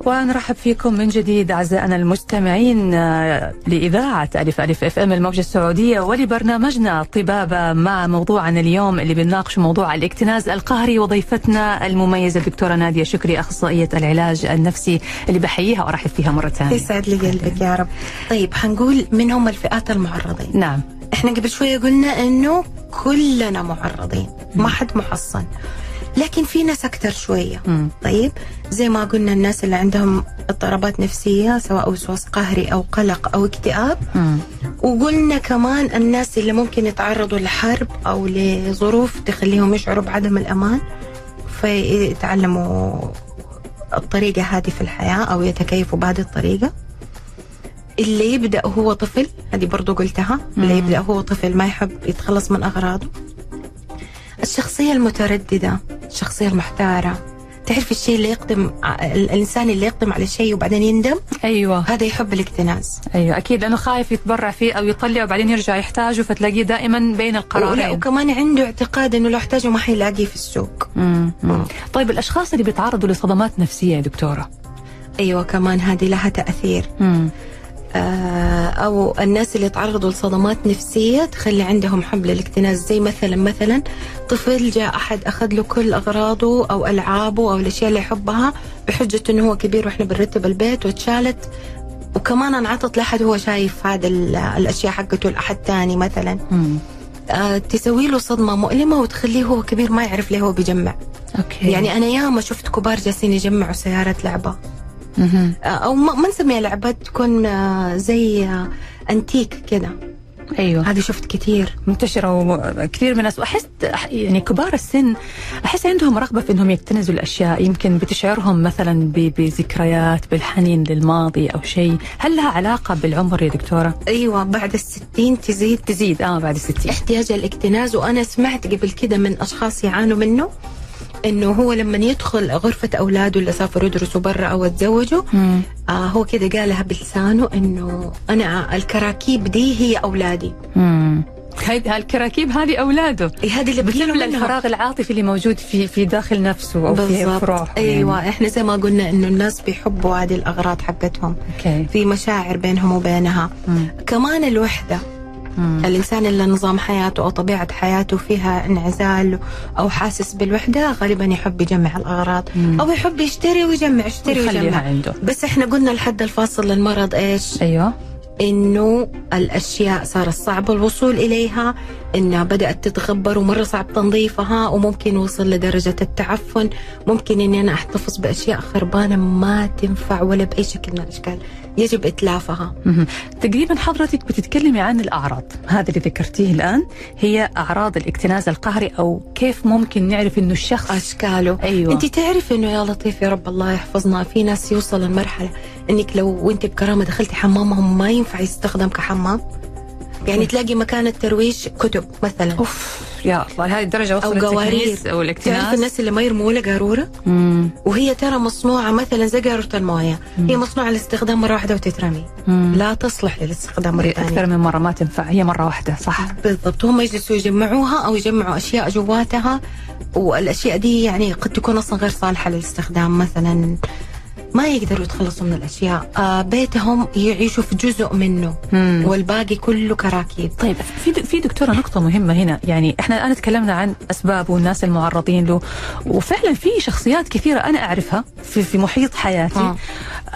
ونرحب فيكم من جديد أعزائنا المستمعين آه، لإذاعة ألف ألف أف إم الموجة السعودية ولبرنامجنا طبابة مع موضوعنا اليوم اللي بنناقش موضوع الاكتناز القهري وضيفتنا المميزة الدكتورة نادية شكري أخصائية العلاج النفسي اللي بحييها وأرحب فيها مرة ثانية. يسعد لي قلبك يا رب. طيب حنقول من هم الفئات المعرضين. نعم. إحنا قبل شوية قلنا إنه كلنا معرضين ما حد محصن. لكن في ناس أكثر شوية مم. طيب زي ما قلنا الناس اللي عندهم اضطرابات نفسية سواء وسواس قهري أو قلق أو اكتئاب مم. وقلنا كمان الناس اللي ممكن يتعرضوا لحرب أو لظروف تخليهم يشعروا بعدم الأمان فيتعلموا الطريقة هذه في الحياة أو يتكيفوا بهذه الطريقة اللي يبدأ هو طفل هذه برضو قلتها اللي مم. يبدأ هو طفل ما يحب يتخلص من أغراضه الشخصية المترددة الشخصية المحتارة. تعرف الشيء اللي يقدم الإنسان اللي يقدم على شيء وبعدين يندم؟ أيوه. هذا يحب الاكتناز. أيوه أكيد لأنه خايف يتبرع فيه أو يطلع وبعدين يرجع يحتاجه فتلاقيه دائما بين القرارين. وكمان عنده اعتقاد إنه لو احتاجه ما حيلاقيه في السوق. مم. مم. طيب الأشخاص اللي بيتعرضوا لصدمات نفسية يا دكتورة؟ أيوه كمان هذه لها تأثير. مم. آه، أو الناس اللي تعرضوا لصدمات نفسية تخلي عندهم حب للاكتناز زي مثلا مثلا طفل جاء أحد أخذ له كل أغراضه أو ألعابه أو الأشياء اللي يحبها بحجة إنه هو كبير وإحنا بنرتب البيت واتشالت وكمان انعطت لأحد هو شايف هذا ال- الأشياء حقته لأحد ثاني مثلا. مم. آه، تسوي له صدمة مؤلمة وتخليه هو كبير ما يعرف ليه هو بيجمع. أوكي. يعني أنا ياما شفت كبار جالسين يجمعوا سيارة لعبة. مهم. أو ما نسميها لعبة تكون آه، زي آه، أنتيك كده. أيوه. هذه شفت كثير منتشرة وكثير من الناس. وأحس أح- يعني كبار السن أحس عندهم رغبة في أنهم يكتنزوا الأشياء. يمكن بتشعرهم مثلا بذكريات بالحنين للماضي أو شيء. هل لها علاقة بالعمر يا دكتورة؟ أيوه بعد الستين تزيد. تزيد. آه بعد الستين. احتياج الاكتناز. وأنا سمعت قبل كده من أشخاص يعانوا منه. إنه هو لما يدخل غرفة أولاده اللي سافروا يدرسوا برا أو تزوجوا مم. آه هو كده قالها بلسانه إنه أنا الكراكيب دي هي أولادي مم. هاي هالكراكيب هذه أولاده إيه هذه اللي بتملى. الفراغ العاطفي اللي موجود في في داخل نفسه أو في فروعه أيوه يعني. إحنا زي ما قلنا إنه الناس بيحبوا هذه الأغراض حقتهم أوكي في مشاعر بينهم وبينها مم. كمان الوحدة مم. الإنسان اللي نظام حياته أو طبيعة حياته فيها انعزال أو حاسس بالوحدة غالبا يحب يجمع الأغراض مم. أو يحب يشتري ويجمع يشتري ويجمع عنده بس إحنا قلنا الحد الفاصل للمرض إيش؟ أيوه إنه الأشياء صار صعب الوصول إليها إنها بدأت تتغبر ومرة صعب تنظيفها وممكن وصل لدرجة التعفن ممكن إني أنا أحتفظ بأشياء خربانة ما تنفع ولا بأي شكل من الأشكال يجب إتلافها. مهم. تقريبا حضرتك بتتكلمي عن الأعراض. هذا اللي ذكرتيه الآن هي أعراض الاكتناز القهري أو كيف ممكن نعرف إنه الشخص أشكاله. أيوة. أنت تعرف إنه يا لطيف يا رب الله يحفظنا. في ناس يوصل لمرحلة إنك لو وأنت بكرامة دخلتي حمامهم ما ينفع يستخدم كحمام. يعني تلاقي مكان الترويش كتب مثلا. أوف. يا الله هذه الدرجة أو وصلت قوارير التكنيس أو تعرف الناس اللي ما يرموا ولا قارورة؟ مم. وهي ترى مصنوعة مثلا زي قارورة الموية. مم. هي مصنوعة لاستخدام مرة واحدة وتترمي. مم. لا تصلح للاستخدام مرة أكثر ثانية. من مرة ما تنفع. هي مرة واحدة صح. بالضبط. هم يجلسوا يجمعوها أو يجمعوا أشياء جواتها. والأشياء دي يعني قد تكون أصلا غير صالحة للاستخدام. مثلا ما يقدروا يتخلصوا من الأشياء. آه بيتهم يعيشوا في جزء منه. مم. والباقي كله كراكيب. طيب في في دكتورة نقطة مهمة هنا. يعني إحنا الآن تكلمنا عن أسبابه والناس المعرضين له. وفعلا في شخصيات كثيرة أنا أعرفها في في محيط حياتي. آه.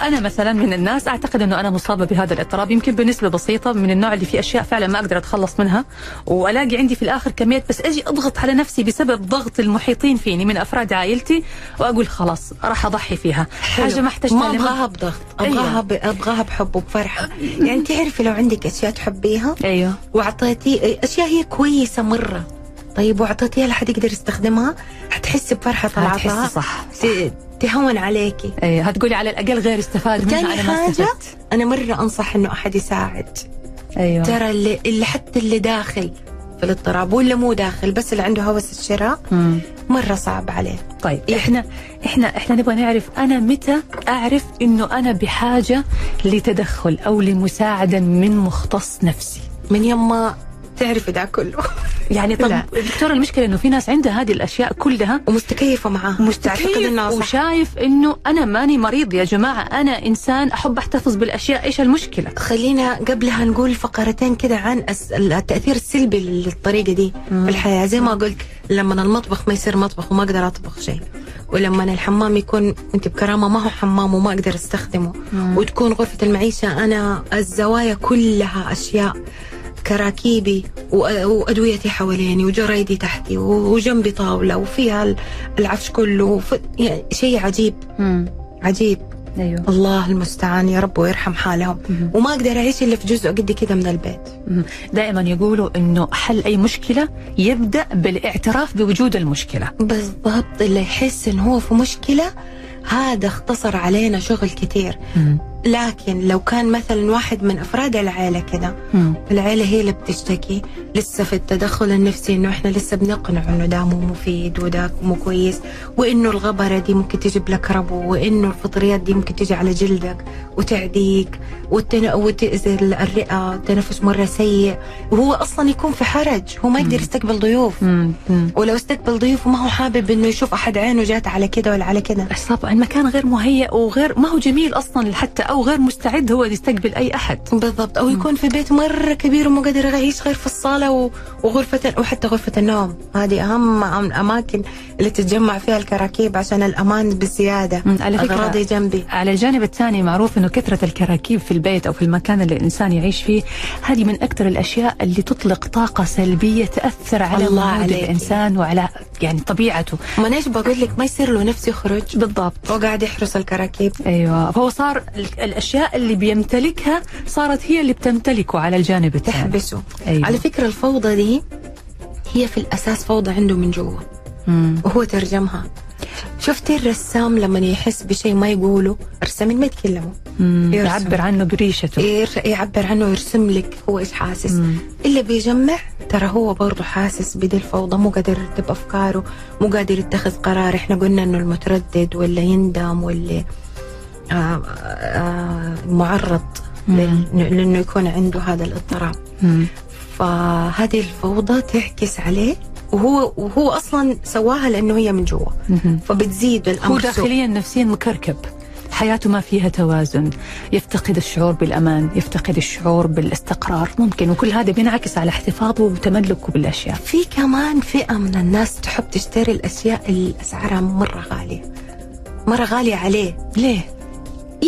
أنا مثلا من الناس أعتقد أنه أنا مصابة بهذا الاضطراب يمكن بنسبة بسيطة من النوع اللي فيه أشياء فعلا ما أقدر أتخلص منها. وألاقي عندي في الآخر كمية بس أجي أضغط على نفسي بسبب ضغط المحيطين فيني من أفراد عائلتي وأقول خلاص راح أضحي فيها. حاجة ما احتجتها ما أبغاها بضغط. أبغاها أيوة. ب... أبغاها بحب وبفرحه يعني تعرفي لو عندك أشياء تحبيها أيوه. واعطيتي أشياء هي كويسة مرة. طيب وأعطيتيها لحد يقدر يستخدمها حتحسي بفرحة العطاء صح. ت- تهون عليكي أيوه. هتقولي على الأقل غير استفاد منها. أنا ما استفدت. أنا مرة أنصح إنه أحد يساعد. أيوه. ترى اللي, اللي حتى اللي داخل في الاضطراب ولا مو داخل بس اللي عنده هوس الشراء مم. مرة صعب عليه طيب إحنا إحنا إحنا نبغى نعرف أنا متى أعرف إنه أنا بحاجة لتدخل أو لمساعدة من مختص نفسي من يما تعرفي ده كله. يعني طب. دكتور المشكلة إنه في ناس عندها هذه الأشياء كلها ومستكيفة معاه. تعتقد مستكيف وشايف إنه أنا ماني مريض يا جماعة. أنا إنسان أحب أحتفظ بالأشياء. إيش المشكلة؟ خلينا قبلها نقول فقرتين كده عن التأثير السلبي للطريقة دي في الحياة. زي ما قلت لما المطبخ ما يصير مطبخ وما أقدر أطبخ شيء ولما الحمام يكون أنت بكرامة ما هو حمام وما أقدر أستخدمه. مم. وتكون غرفة المعيشة أنا الزوايا كلها أشياء. كراكيبي وأدويتي حواليني وجرايدي تحتي وجنبي طاولة وفيها ال- العفش كله يعني شيء عجيب مم. عجيب أيوه الله المستعان يا رب ويرحم حالهم مم. وما أقدر أعيش إلا في جزء قد كده من البيت مم. دائما يقولوا إنه حل أي مشكلة يبدأ بالاعتراف بوجود المشكلة بالضبط اللي يحس انه هو في مشكلة هذا اختصر علينا شغل كتير مم. لكن لو كان مثلا واحد من أفراد العائله كده مم. العيلة هي اللي بتشتكي. لسه في التدخل النفسي إنه إحنا لسه بنقنع إنه ده مو مفيد وده مو كويس وإنه الغبرة دي ممكن تجيب لك ربو وإنه الفطريات دي ممكن تجي على جلدك وتعديك والتن... وتأذي الرئة التنفس مرة سيء. وهو أصلا يكون في حرج هو ما يقدر يستقبل ضيوف. ولو استقبل ضيوف ما هو حابب إنه يشوف أحد عينه جات على كده ولا على كده. طبعا المكان غير مهيأ وغير ما هو جميل أصلا حتى أو غير مستعد هو يستقبل أي أحد. بالضبط. أو يكون في بيت مرة كبير وما قادر يعيش غير في الصالة وغرفة وحتى غرفة النوم. هذه أهم أماكن اللي تتجمع فيها الكراكيب عشان الأمان بزيادة. على فكرة- أغراضي جنبي. على الجانب الثاني معروف إنه كثرة الكراكيب في البيت أو في المكان اللي الإنسان يعيش فيه هذه من أكثر الأشياء اللي تطلق طاقة سلبية تأثر على الله مود عليك. الإنسان وعلى يعني طبيعته. ما إيش بقول لك؟ ما يصير له نفس يخرج. بالضبط. وقاعد يحرس الكراكيب. أيوه. فهو صار الأشياء اللي بيمتلكها صارت هي اللي بتمتلكه على الجانب الثاني. تحبسه. أيوة. على فكرة الفوضى دي هي في الأساس فوضى عنده من جوا. وهو ترجمها. شفتي الرسام لما يحس بشيء ما يقوله؟ الرسامين ما يتكلموا. يعبر عنه بريشته. يعبر عنه يرسم لك هو إيش حاسس. مم. اللي بيجمع ترى هو برضه حاسس بدي الفوضى مو قادر يرتب أفكاره مو قادر يتخذ قرار. إحنا قلنا إنه المتردد ولا يندم آه معرض مم. لل- لأنه يكون عنده هذا الاضطراب. فهذه الفوضى تعكس عليه وهو وهو أصلا سواها لأنه هي من جوا. فبتزيد الأمر هو. داخليا نفسيا مكركب حياته ما فيها توازن يفتقد الشعور بالأمان يفتقد الشعور بالاستقرار ممكن وكل هذا بينعكس على احتفاظه وتملكه بالأشياء في كمان فئة من الناس تحب تشتري الأشياء اللي أسعارها مرة غالية مرة غالية عليه ليه؟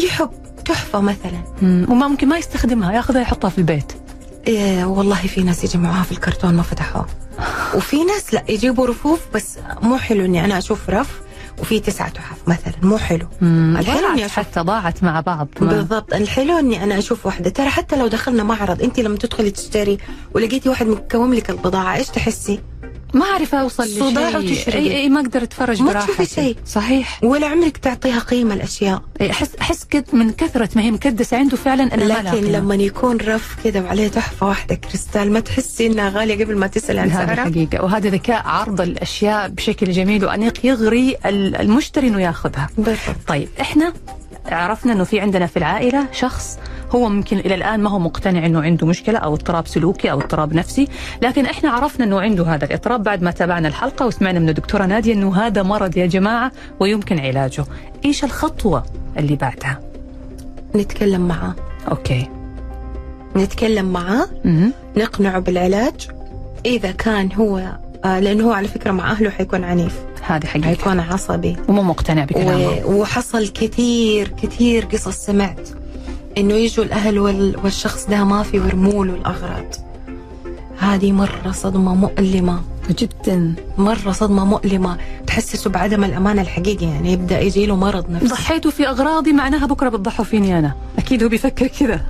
يحب تحفة مثلا. وما ممكن ما يستخدمها ياخذها يحطها في البيت. إيه والله في ناس يجمعوها في الكرتون ما فتحوها. وفي ناس لا يجيبوا رفوف بس مو حلو إني أنا أشوف رف وفي تسعة تحف مثلا مو حلو. الحلو إني حتى ضاعت مع بعض. ما- بالضبط. الحلو إني أنا أشوف واحدة. ترى حتى لو دخلنا معرض انت لما تدخلي تشتري ولقيتي واحد مكوم لك البضاعة إيش تحسي؟ ما أعرف أوصل لشيء. صداع وتشرقي. اي أي ما أقدر أتفرج ما براحتي. تشوفي شيء. صحيح. ولا عمرك تعطيها قيمة الأشياء. احس أحس كد من كثرة ما هي مكدسة عنده فعلا أنا ما لكن. لما يكون رف كذا وعليه تحفة واحدة كريستال ما تحسي إنها غالية قبل ما تسالي عن سعرها؟ حقيقة. وهذا ذكاء عرض الأشياء بشكل جميل وأنيق يغري ال- المشتري أنه ياخذها. بالضبط. طيب إحنا عرفنا أنه في عندنا في العائلة شخص هو ممكن إلى الآن ما هو مقتنع أنه عنده مشكلة أو اضطراب سلوكي أو اضطراب نفسي لكن إحنا عرفنا أنه عنده هذا الاضطراب بعد ما تابعنا الحلقة وسمعنا من الدكتورة نادية أنه هذا مرض يا جماعة ويمكن علاجه. إيش الخطوة اللي بعدها؟ نتكلم معاه. أوكي. نتكلم معاه. نقنعه بالعلاج. إذا كان هو لأنه هو على فكرة مع أهله حيكون عنيف. هذه حقيقة. حيكون عصبي. ومو مقتنع بكلامه. و- وحصل كثير كثير قصص سمعت إنه يجوا الأهل وال- والشخص ده ما في ويرموا له الاغراض هذه مرة صدمة مؤلمة. جدا مرة صدمة مؤلمة. تحسسه بعدم الأمان الحقيقي يعني يبدأ يجي له مرض نفسي. ضحيتوا في أغراضي معناها بكرة بتضحوا فيني أنا. أكيد هو بيفكر كذا.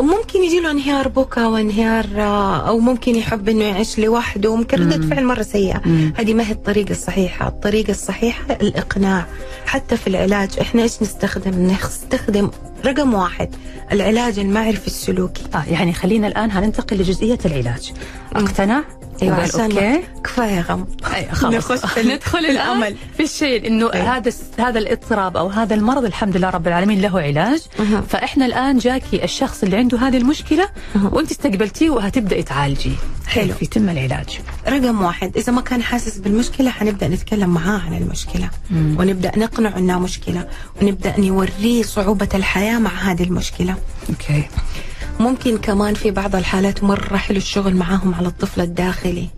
ممكن يجي له انهيار بكى وانهيار آه، أو ممكن يحب إنه يعيش لوحده. ممكن ردة فعل مرة سيئة. مم. هذه ما هي الطريقة الصحيحة. الطريقة الصحيحة الإقناع. حتى في العلاج إحنا إيش نستخدم؟ نستخدم رقم واحد العلاج المعرفي السلوكي. آه يعني خلينا الآن هننتقل لجزئية العلاج. اقتنع؟ أيوه أوكي؟ كفاية غم. خلاص. نخش ندخل الأمل. في الشيء إنه أيوة. هذا هذا الاضطراب أو هذا المرض الحمد لله رب العالمين له علاج. فإحنا الآن جاكي الشخص اللي عنده هذه المشكلة. وأنت استقبلتيه وهتبدأي تعالجي. حلو. يتم العلاج. رقم واحد إذا ما كان حاسس بالمشكلة حنبدأ نتكلم معاه عن المشكلة. مم. ونبدأ نقنع أنها مشكلة. ونبدأ نوريه صعوبة الحياة مع هذه المشكلة. okay ممكن كمان في بعض الحالات مرة حلو الشغل معاهم على الطفل الداخلي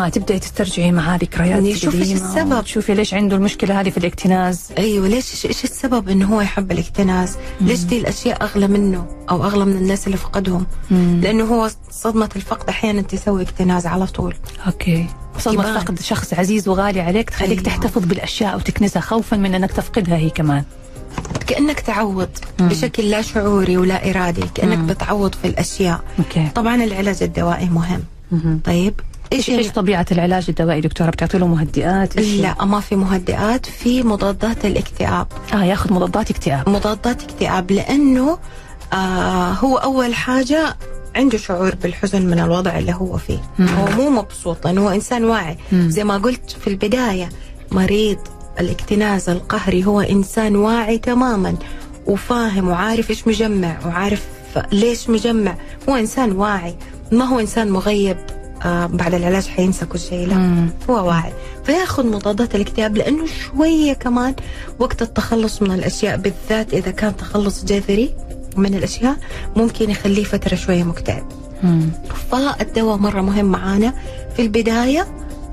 آه تبدأي تسترجعي معاه ذكريات يعني شوفي قديمة السبب. تشوفي ليش عنده المشكلة هذه في الاكتناز أيوه ليش إيش السبب إنه هو يحب الاكتناز؟ ليش دي الأشياء أغلى منه أو أغلى من الناس اللي فقدهم؟ مم. لأنه هو صدمة الفقد أحيانا تسوي اكتناز على طول okay صدمة. فقد شخص عزيز وغالي عليك تخليك أيوة. تحتفظ بالأشياء وتكنزها خوفا من إنك تفقدها هي كمان كأنك تعوض مم. بشكل لا شعوري ولا إرادي كأنك مم. بتعوض في الأشياء okay طبعا العلاج الدوائي مهم مهم. طيب إيش إيش طبيعة العلاج الدوائي دكتورة بتعطي له مهدئات إيش؟ لا ما في مهدئات في مضادات الاكتئاب آه ياخذ مضادات اكتئاب مضادات اكتئاب لأنه آه هو أول حاجة عنده شعور بالحزن من الوضع اللي هو فيه مم. هو مو مبسوط لأنه هو إنسان واعي مم. زي ما قلت في البداية مريض الاكتناز القهري هو إنسان واعي تماما وفاهم وعارف إيش مجمع وعارف ليش مجمع هو إنسان واعي ما هو إنسان مغيب آه بعد العلاج حينسى كل شيء لا مم. هو واعي فيأخذ مضادات الاكتئاب لأنه شوية كمان وقت التخلص من الأشياء بالذات إذا كان تخلص جذري من الأشياء ممكن يخليه فترة شوية مكتئب مم. فالدواء مرة مهم معانا في البداية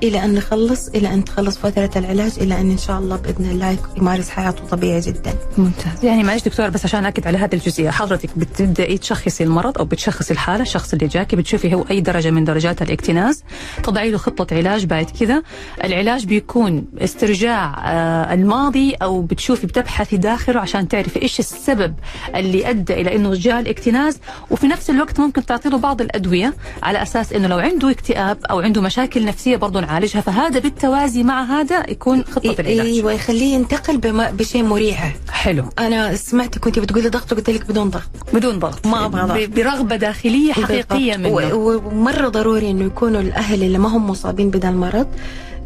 إلى أن نخلص إلى أن تخلص فترة العلاج إلى أن إن شاء الله بإذن الله يمارس حياته طبيعي جدا. ممتاز. يعني معلش دكتور بس عشان أكد على هذه الجزئية حضرتك بتبدأي تشخصي المرض أو بتشخصي الحالة الشخص اللي جاكي بتشوفي هو أي درجة من درجات الاكتناز تضعي له خطة علاج بعد كذا. العلاج بيكون استرجاع آه، الماضي أو بتشوفي بتبحثي داخله عشان تعرفي إيش السبب اللي أدى إلى إنه جاء الاكتناز وفي نفس الوقت ممكن تعطي له بعض الأدوية على أساس إنه لو عنده اكتئاب أو عنده مشاكل نفسية برضه نعالجها فهذا بالتوازي مع هذا يكون خطة العلاج. أيوه يخليه ينتقل بشيء مريح. حلو. أنا سمعت كنت بتقولي ضغط قلت لك بدون ضغط. بدون ضغط. ما أبغى ضغط. ب- برغبة داخلية حقيقية بالضبط. منه ومرة ضروري إنه يكونوا الأهل اللي ما هم مصابين بهذا المرض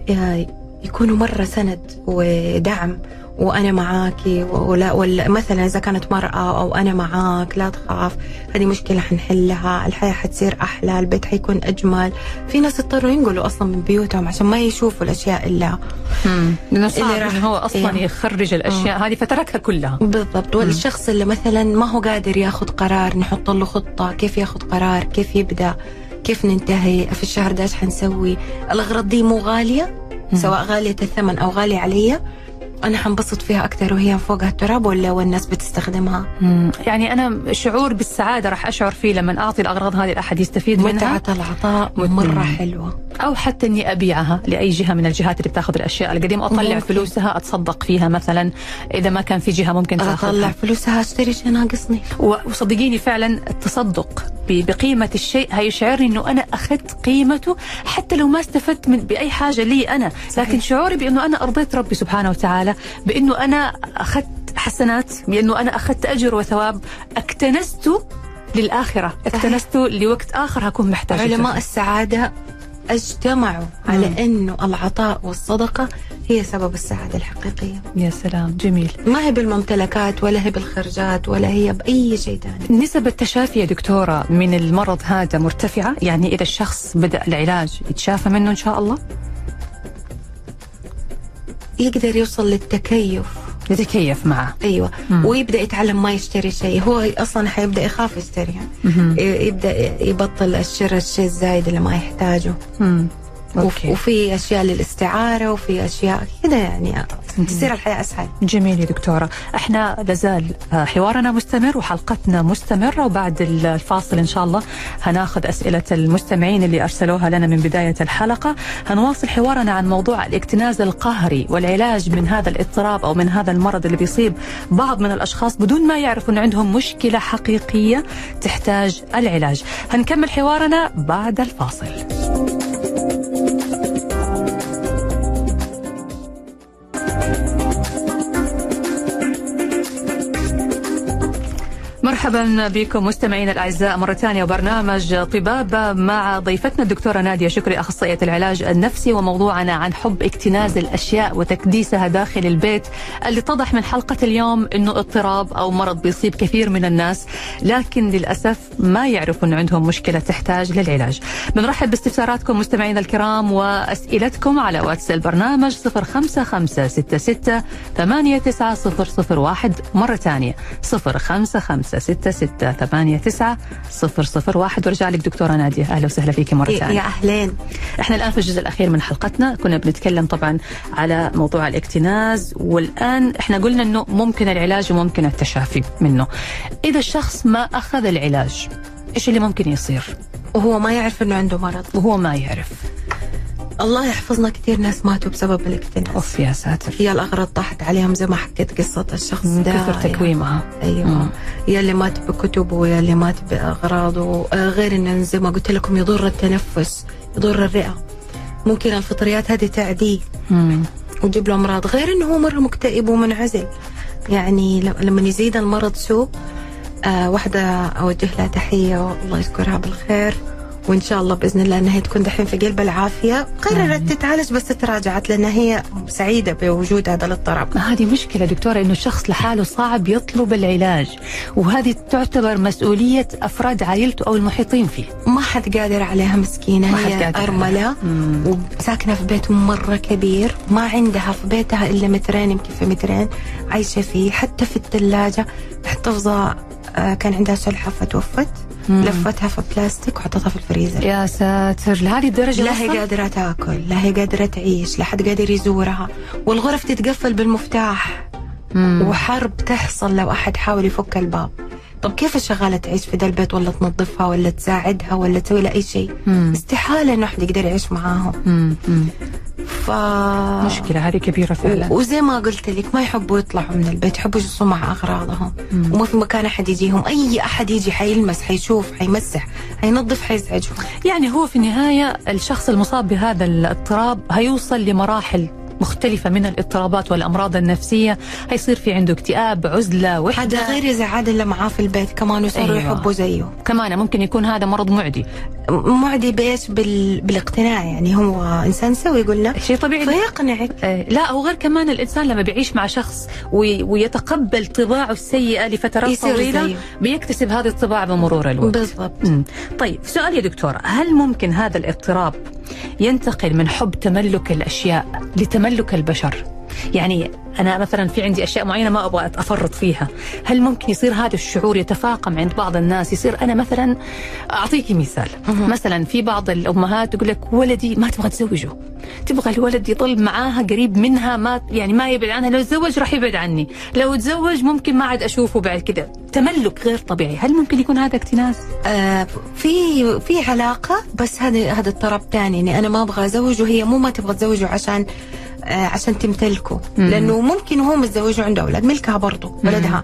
آه، يكونوا مرة سند ودعم وأنا معاكي ولا ولا مثلا إذا كانت مرأة أو أنا معاك لا تخاف هذه مشكلة حنحلها الحياة حتصير أحلى البيت حيكون أجمل. في ناس اضطروا ينقلوا أصلا من بيوتهم عشان ما يشوفوا الأشياء إلا مم. صعب اللي راح- هو أصلا إيه. يخرج الأشياء هذه فتركها كلها. بالضبط. والشخص اللي مثلا ما هو قادر ياخذ قرار نحط له خطة كيف ياخذ قرار كيف يبدأ كيف ننتهي في الشهر ده إيش حنسوي؟ الأغراض دي مو غالية؟ سواء غالية الثمن أو غالية علي؟ أنا حنبسط فيها أكثر وهي فوقها التراب ولا والناس بتستخدمها؟ مم. يعني أنا شعور بالسعادة راح أشعر فيه لما أعطي الأغراض هذه الأحد يستفيد منها. متعة العطاء مرة حلوة. أو حتى إني أبيعها لأي جهة من الجهات اللي بتاخذ الأشياء القديمة أطلع ممكن. فلوسها أتصدق فيها مثلا. إذا ما كان في جهة ممكن أطلع تاخذها فلوسها أشتري شيء ناقصني. وصدقيني فعلا التصدق ب- بقيمة الشيء هيشعرني إنه أنا أخذت قيمته حتى لو ما استفدت من بأي حاجة لي أنا. صحيح. لكن شعوري بإنه أنا أرضيت ربي سبحانه وتعالى. بأنه أنا أخذت حسنات بأنه أنا أخذت أجر وثواب اكتنزته للآخرة اكتنزته لوقت آخر هكون محتاجة. علماء السعادة اجتمعوا على أنه العطاء والصدقة هي سبب السعادة الحقيقية. يا سلام جميل. ما هي بالممتلكات ولا هي بالخرجات ولا هي بأي شيء ثاني. نسب التشافي يا دكتورة من المرض هذا مرتفعة؟ يعني إذا الشخص بدأ العلاج يتشافى منه إن شاء الله؟ يقدر يوصل للتكيف يتكيف معه أيوه مم. ويبدأ يتعلم ما يشتري شيء هو أصلا حيبدأ يخاف يشتري مهم. ي- يبدأ يبطل الشراء الشيء الزايد اللي ما يحتاجه مم. أوكي. وفي أشياء للاستعارة وفي أشياء كذا يعني. تصير الحياة أسهل. جميل يا دكتورة. إحنا لازال آه، حوارنا مستمر وحلقتنا مستمرة وبعد ال- الفاصل إن شاء الله هناخذ أسئلة المستمعين اللي أرسلوها لنا من بداية الحلقة. هنواصل حوارنا عن موضوع الاكتناز القهري والعلاج من هذا الاضطراب أو من هذا المرض اللي بيصيب بعض من الأشخاص بدون ما يعرفوا إن عندهم مشكلة حقيقية تحتاج العلاج. هنكمل حوارنا بعد الفاصل. مرحبا بكم مستمعينا الأعزاء. مرة ثانية وبرنامج طبابه مع ضيفتنا الدكتورة نادية. شكري أخصائية العلاج النفسي وموضوعنا عن حب اكتناز الأشياء وتكديسها داخل البيت اللي اتضح من حلقة اليوم إنه اضطراب أو مرض بيصيب كثير من الناس لكن للأسف ما يعرفوا ان عندهم مشكلة تحتاج للعلاج. بنرحب باستفساراتكم مستمعينا الكرام وأسئلتكم على واتس البرنامج 055 66 مرة ثانية 055 0546689 ورجع لك دكتورة نادية. أهلا وسهلا فيك مرة ثانية. يا أهلين. إحنا الآن في الجزء الأخير من حلقتنا. كنا بنتكلم طبعا على موضوع الاكتناز والآن إحنا قلنا أنه ممكن العلاج وممكن التشافي منه. إذا الشخص ما أخذ العلاج إيش اللي ممكن يصير؟ وهو ما يعرف إنه عنده مرض. وهو ما يعرف. الله يحفظنا. كثير ناس ماتوا بسبب الاكتناز أوف يا ساتر. هي الأغراض طاحت عليهم زي ما حكيت قصة الشخص من ده. كثر تكويمها. أيوه. مم. يا اللي مات بكتبه يا اللي مات باغراضه آه، غير انه زي ما قلت لكم يضر التنفس يضر الرئة. ممكن الفطريات هذه تعديه. وتجيب له أمراض غير إنه هو مره مكتئب ومنعزل. يعني لما يزيد المرض سوء آه واحدة أوجه لها تحية الله يذكرها بالخير. وإن شاء الله بإذن الله إنها تكون دحين في قلب العافية قررت تتعالج بس تراجعت لانها هي سعيدة بوجود هذا الاضطراب هذه مشكلة دكتورة إنه الشخص لحاله صعب يطلب العلاج وهذه تعتبر مسؤولية أفراد عائلته أو المحيطين فيه ما حد قادر عليها مسكينة ما حد هي. مم. وساكنة في بيت مرة كبير ما عندها في بيتها إلا مترين يمكن في مترين عايشة فيه حتى في الثلاجة محتفظة آه، كان عندها سلحفة توفت. لفتها في بلاستيك وحطتها في الفريزر. يا ساتر لهذه الدرجة لا هي وصل؟ قادرة تاكل لا هي قادرة تعيش لا حد قادر يزورها. والغرف تتقفل بالمفتاح. مم. وحرب تحصل لو أحد حاول يفك الباب. طب كيف الشغالة تعيش في ذا البيت ولا تنظفها ولا تساعدها ولا تسوي لها أي شيء مم. استحالة إنه أحد يقدر يعيش معاهم. ف مشكلة هذه كبيرة فعلا وزي ما قلت لك ما يحبوا يطلعوا من البيت يحبوا يجلسوا مع أغراضهم مم. وما في مكان أحد يجيهم أي أحد يجي حيلمس حيشوف حيمسح حينظف حيزعجهم يعني هو في النهاية الشخص المصاب بهذا الاضطراب هيوصل لمراحل مختلفة من الاضطرابات والأمراض النفسية. هيصير في عنده اكتئاب عزلة وحدة. حاجة غير يزعل اللي معاه في البيت كمان وصاروا أيوة. يحبوا زيه. كمان ممكن يكون هذا مرض معدي. معدي بإيش؟ بال... بالاقتناع يعني هو إنسان سوي قلنا شيء طبيعي. فيقنعك. آه، لا وغير كمان الإنسان لما بيعيش مع شخص وي- ويتقبل طباعه السيئة لفترات طويلة زيه. بيكتسب هذه الطباع بمرور الوقت. بالضبط. مم. طيب سؤال يا دكتورة. هل ممكن هذا الاضطراب ينتقل من حب تملك الأشياء لتملك البشر. يعني أنا مثلا في عندي أشياء معينة ما أبغى أفرط فيها. هل ممكن يصير هذا الشعور يتفاقم عند بعض الناس؟ يصير أنا مثلا أعطيكي مثال. مثلا في بعض الأمهات تقول لك ولدي ما تبغى تزوجه. تبغى الولد يضل معاها قريب منها ما يعني ما يبعد عنها. لو تزوج راح يبعد عني. لو تزوج ممكن ما عاد أشوفه بعد كده. تملك غير طبيعي. هل ممكن يكون هذا اكتناز؟ آه في في علاقة بس هذا هذا اضطراب ثاني إني أنا ما أبغى ازوج وهي مو ما تبغى تزوجه عشان عشان تمتلكه. لأنه ممكن هو متزوج وعنده أولاد ملكها برضه ولدها.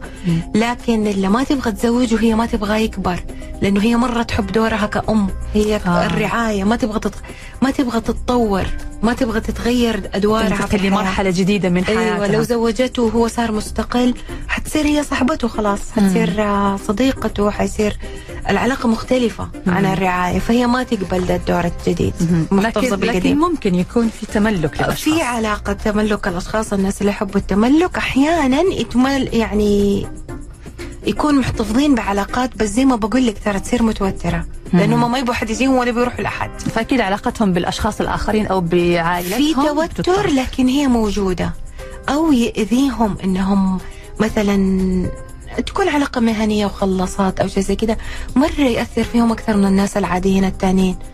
لكن اللي ما تبغى تزوج وهي ما تبغى يكبر لأنه هي مرة تحب دورها كأم هي آه. آه. الرعاية ما تبغى تت... ما تبغى تتطور ما تبغى تتغير أدوارها في. لمرحلة جديدة من حياتها أيوه لو زوجته وهو صار مستقل حتصير هي صاحبته خلاص حتصير آه، صديقته حيصير العلاقة مختلفة عن الرعاية فهي ما تقبل ده الدور الجديد. محتفظه لكن, ممكن يكون في تملك للأشخاص. في علاقة تملك الأشخاص الناس اللي يحبوا التملك أحيانا يتمل يعني يكون محتفظين بعلاقات بس زي ما بقول لك ترى تصير متوترة. لأنه ما يبغوا حد يجيهم ولا بيروحوا لأحد. فأكيد علاقتهم بالأشخاص الآخرين أو بعائلتهم في توتر. لكن هي موجودة. أو يأذيهم إنهم مثلا تكون علاقة مهنية وخلصات أو شيء زي كذا مرة يأثر فيهم أكثر من الناس العاديين.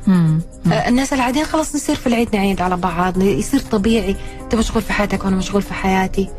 مم. آه، الناس العاديين خلاص نصير في العيد نعيد على بعض يصير طبيعي أنت مشغول في حياتك وأنا مشغول في حياتي.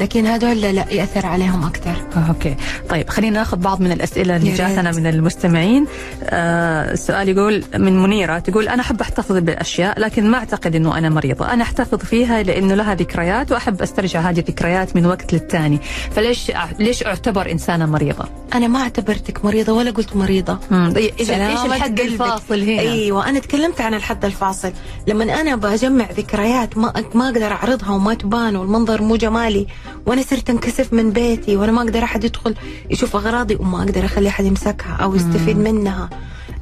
لكن هذول لا, يأثر عليهم أكثر آه، أوكي طيب خلينا ناخذ بعض من الأسئلة اللي جاتنا. من المستمعين آه السؤال يقول من منيرة تقول أنا أحب أحتفظ بالأشياء لكن ما أعتقد إنه أنا مريضة أنا أحتفظ فيها لأنه لها ذكريات وأحب أسترجع هذه الذكريات من وقت للتاني فليش ليش اعتبر إنسانة مريضة. أنا ما اعتبرتك مريضة ولا قلت مريضة. سلامة إيش الحد. الفاصل هنا؟ أيوه أنا تكلمت عن الحد الفاصل. لما أنا بجمع ذكريات ما ما أقدر أعرضها وما تبان والمنظر مو جمالي وأنا صرت انكسف من بيتي وأنا ما أقدر أحد يدخل يشوف أغراضي وما أقدر أخلي أحد يمسكها أو يستفيد منها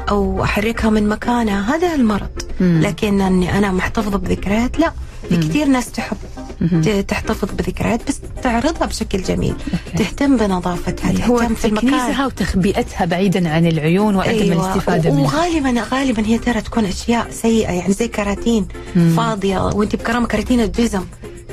أو أحركها من مكانها. هذا المرض. مم. لكن إني أنا محتفظة بذكريات لا. كثير ناس تحب تحتفظ بذكريات بس تعرضها بشكل جميل. okay. تهتم بنظافتها هو تهتم في المكان. وتخبئتها بعيدا عن العيون وعدم الاستفادة منها. وغالبا غالبا هي ترى تكون أشياء سيئة يعني زي كراتين مم. فاضية وأنت بكرامة كراتين الجزم.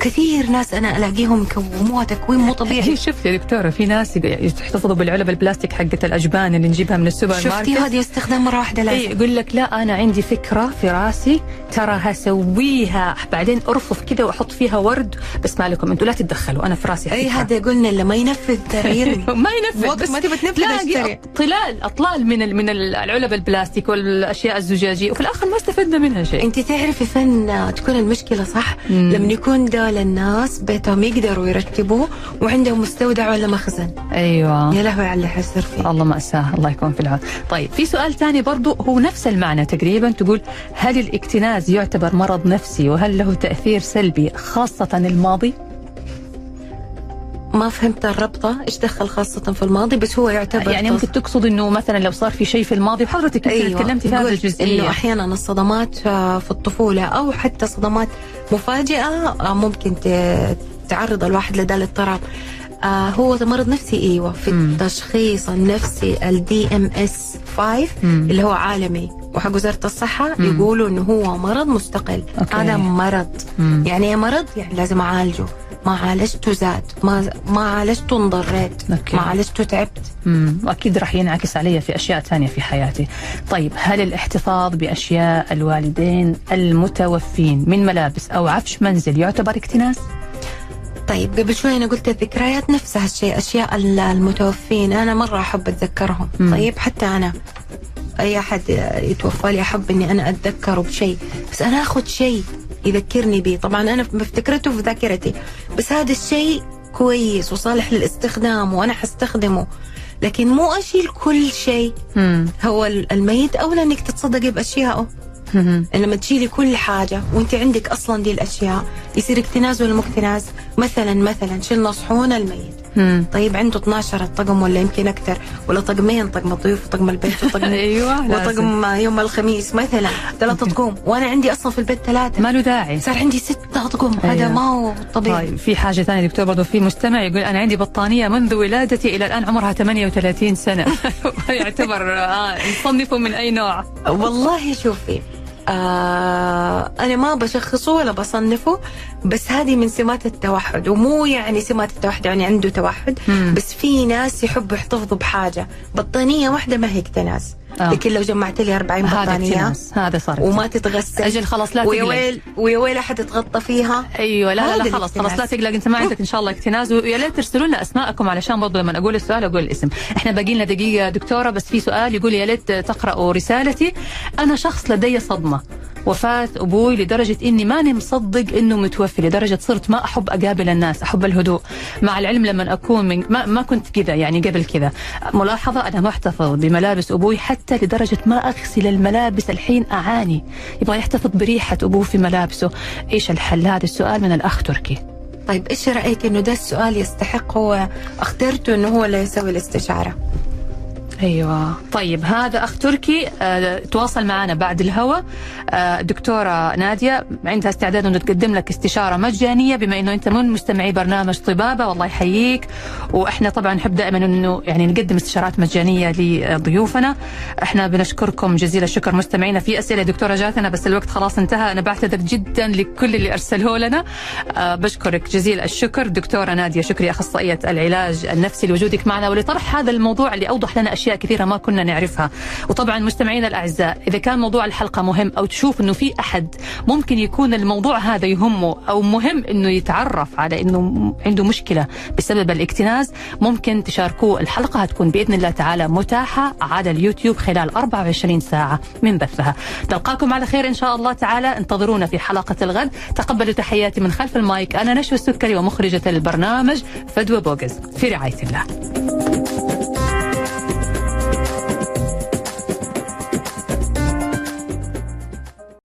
كثير ناس أنا ألاقيهم يكوموها تكويم مو طبيعي. هي شفت يا دكتورة في ناس يحتفظوا بالعلب البلاستيك حقت الأجبان اللي نجيبها من السوبر ماركت. شفتي هذه استخدام مره واحدة اي لازم يقول لك لا أنا عندي فكرة في راسي ترى هسويها. بعدين أرفف كذا وأحط فيها ورد بس ما لكم أنتم لا تتدخلوا أنا في راسي اي. هذا قلنا اللي ما ينفذ يرمي ما ينفذ وقت ما تبي تنفذ اشتري. طلال أطلال من من العلب البلاستيك والأشياء الزجاجية وفي الآخر ما استفدنا منها شيء. أنت تعرفي فين تكون المشكلة صح. لما يكون دول الناس بيتهم يقدروا يرتبوه وعندهم مستودع ولا مخزن. أيوه. يا لهوي على اللي حيصير فيه. الله مأساة الله يكون في العون. طيب في سؤال ثاني برضو هو نفس المعنى تقريبا تقول هل الاكتناز يعتبر مرض نفسي وهل له تأثير سلبي خاصة الماضي؟ ما فهمت الربطة إيش دخل خاصة في الماضي بس هو يعتبر يعني ممكن تقصد إنه مثلا لو صار في شيء في الماضي وحضرتك أيوة. تكلمتي في هذه قلت الجزئية إنه أحيانا الصدمات آه، في الطفولة أو حتى صدمات مفاجئة آه، ممكن تعرض الواحد لده الاضطراب آه هو مرض نفسي أيوه في مم. التشخيص النفسي ال DSM 5 مم. اللي هو عالمي وحق وزارة الصحة مم. يقولوا إنه هو مرض مستقل okay. هذا مرض مم. يعني مرض يعني لازم أعالجه ما عالجته زاد ما ما عالجته انضريت. ما عالجته تعبت مم. واكيد راح ينعكس علي في أشياء ثانية في حياتي. طيب هل الاحتفاظ بأشياء الوالدين المتوفين من ملابس أو عفش منزل يعتبر اكتناز؟ طيب قبل شوي أنا قلت الذكريات نفسها الشيء أشياء ال- المتوفين أنا مرة أحب أتذكرهم مم. طيب حتى أنا أي أحد يتوفى لي أحب إني أنا أتذكره بشيء بس أنا آخذ شيء يذكرني به طبعا أنا مفتكرته في ذاكرتي. بس هذا الشيء كويس وصالح للاستخدام وأنا حستخدمه. لكن مو أشيل كل شيء. هو ال- الميت اولى انك تتصدقي بأشيائه. مم. لما تشيلي كل حاجة وأنت عندك أصلا دي الأشياء يصير اكتناز ولا مو اكتناز مثلا مثلا شلنا صحون الميت. مم. طيب عنده 12 طقم ولا يمكن أكثر؟ ولا طقمين طقم الضيوف وطقم البيت وطقم أيوه. وطقم يوم الخميس؟ مثلا ثلاثة طقم وأنا عندي أصلا في البيت ثلاثة. ما له داعي. صار عندي ستة طقم هذا أيوة. ما هو طبيعي. طيب في حاجة ثانية دكتور برضو في مستمع يقول أنا عندي بطانية منذ ولادتي إلى الآن عمرها 38 سنة. يعتبر آه نصنفه من أي نوع. والله شوفي آه أنا ما بشخصه ولا بصنفه بس هذه من سمات التوحد ومو يعني سمات التوحد يعني عنده توحد مم. بس في ناس يحبوا يحتفظوا بحاجة بطانية واحدة ما هي اكتناز آه. لكن لو جمعت لي 40 هذا بطانية اكتناز هذا صار وما تتغسل. أجل خلاص لا ويا تقلق. ويل ويا ويل يتغطى فيها؟ أيوه لا لا, خلاص خلاص لا. تقلق. أنت ما عندك إن شاء الله اكتناز ويا ليت ترسلوا لنا أسماءكم علشان برضه لما أقول السؤال أقول الاسم. إحنا باقي لنا دقيقة دكتورة بس في سؤال يقول يا ليت تقرأوا رسالتي. أنا شخص لدي صدمة. وفاة أبوي لدرجة إني ماني مصدق إنه متوفي لدرجة صرت ما أحب أقابل الناس أحب الهدوء. مع العلم لما أكون من ما, ما كنت كذا يعني قبل كذا. ملاحظة أنا محتفظ بملابس أبوي حتى لدرجة ما أغسل الملابس الحين أعاني. يبغى يحتفظ بريحة أبوه في ملابسه. إيش الحل؟ هذا السؤال من الأخ تركي. طيب إيش رأيك إنه ده السؤال يستحق هو أخترته إنه هو اللي يسوي الاستشارة؟ أيوه. طيب هذا أخ تركي آه تواصل معنا بعد الهوا. آه دكتورة نادية عندها استعداد انه تقدم لك استشارة مجانية بما إنه أنت من مستمعي برنامج طبابة والله يحييك. وإحنا طبعا نحب دائما أنه يعني نقدم استشارات مجانية لضيوفنا. إحنا بنشكركم جزيل الشكر مستمعينا. في أسئلة دكتورة جاتنا بس الوقت خلاص انتهى. أنا بعتذر جدا لكل اللي أرسلوه لنا. آه بشكرك جزيل الشكر. دكتورة نادية شكري أخصائية العلاج النفسي لوجودك معنا. ولطرح هذا الموضوع اللي أوضح لنا أشياء كثيرة ما كنا نعرفها. وطبعا مستمعينا الأعزاء إذا كان موضوع الحلقة مهم أو تشوف إنه في أحد ممكن يكون الموضوع هذا يهمه أو مهم إنه يتعرف على إنه عنده مشكلة بسبب الاكتناز ممكن تشاركوه. الحلقة هتكون بإذن الله تعالى متاحة على اليوتيوب خلال 24 ساعة من بثها. نلقاكم على خير إن شاء الله تعالى. انتظرونا في حلقة الغد. تقبلوا تحياتي من خلف المايك. أنا نشوى السكري ومخرجة البرنامج فدوى بوغز في رعاية الله.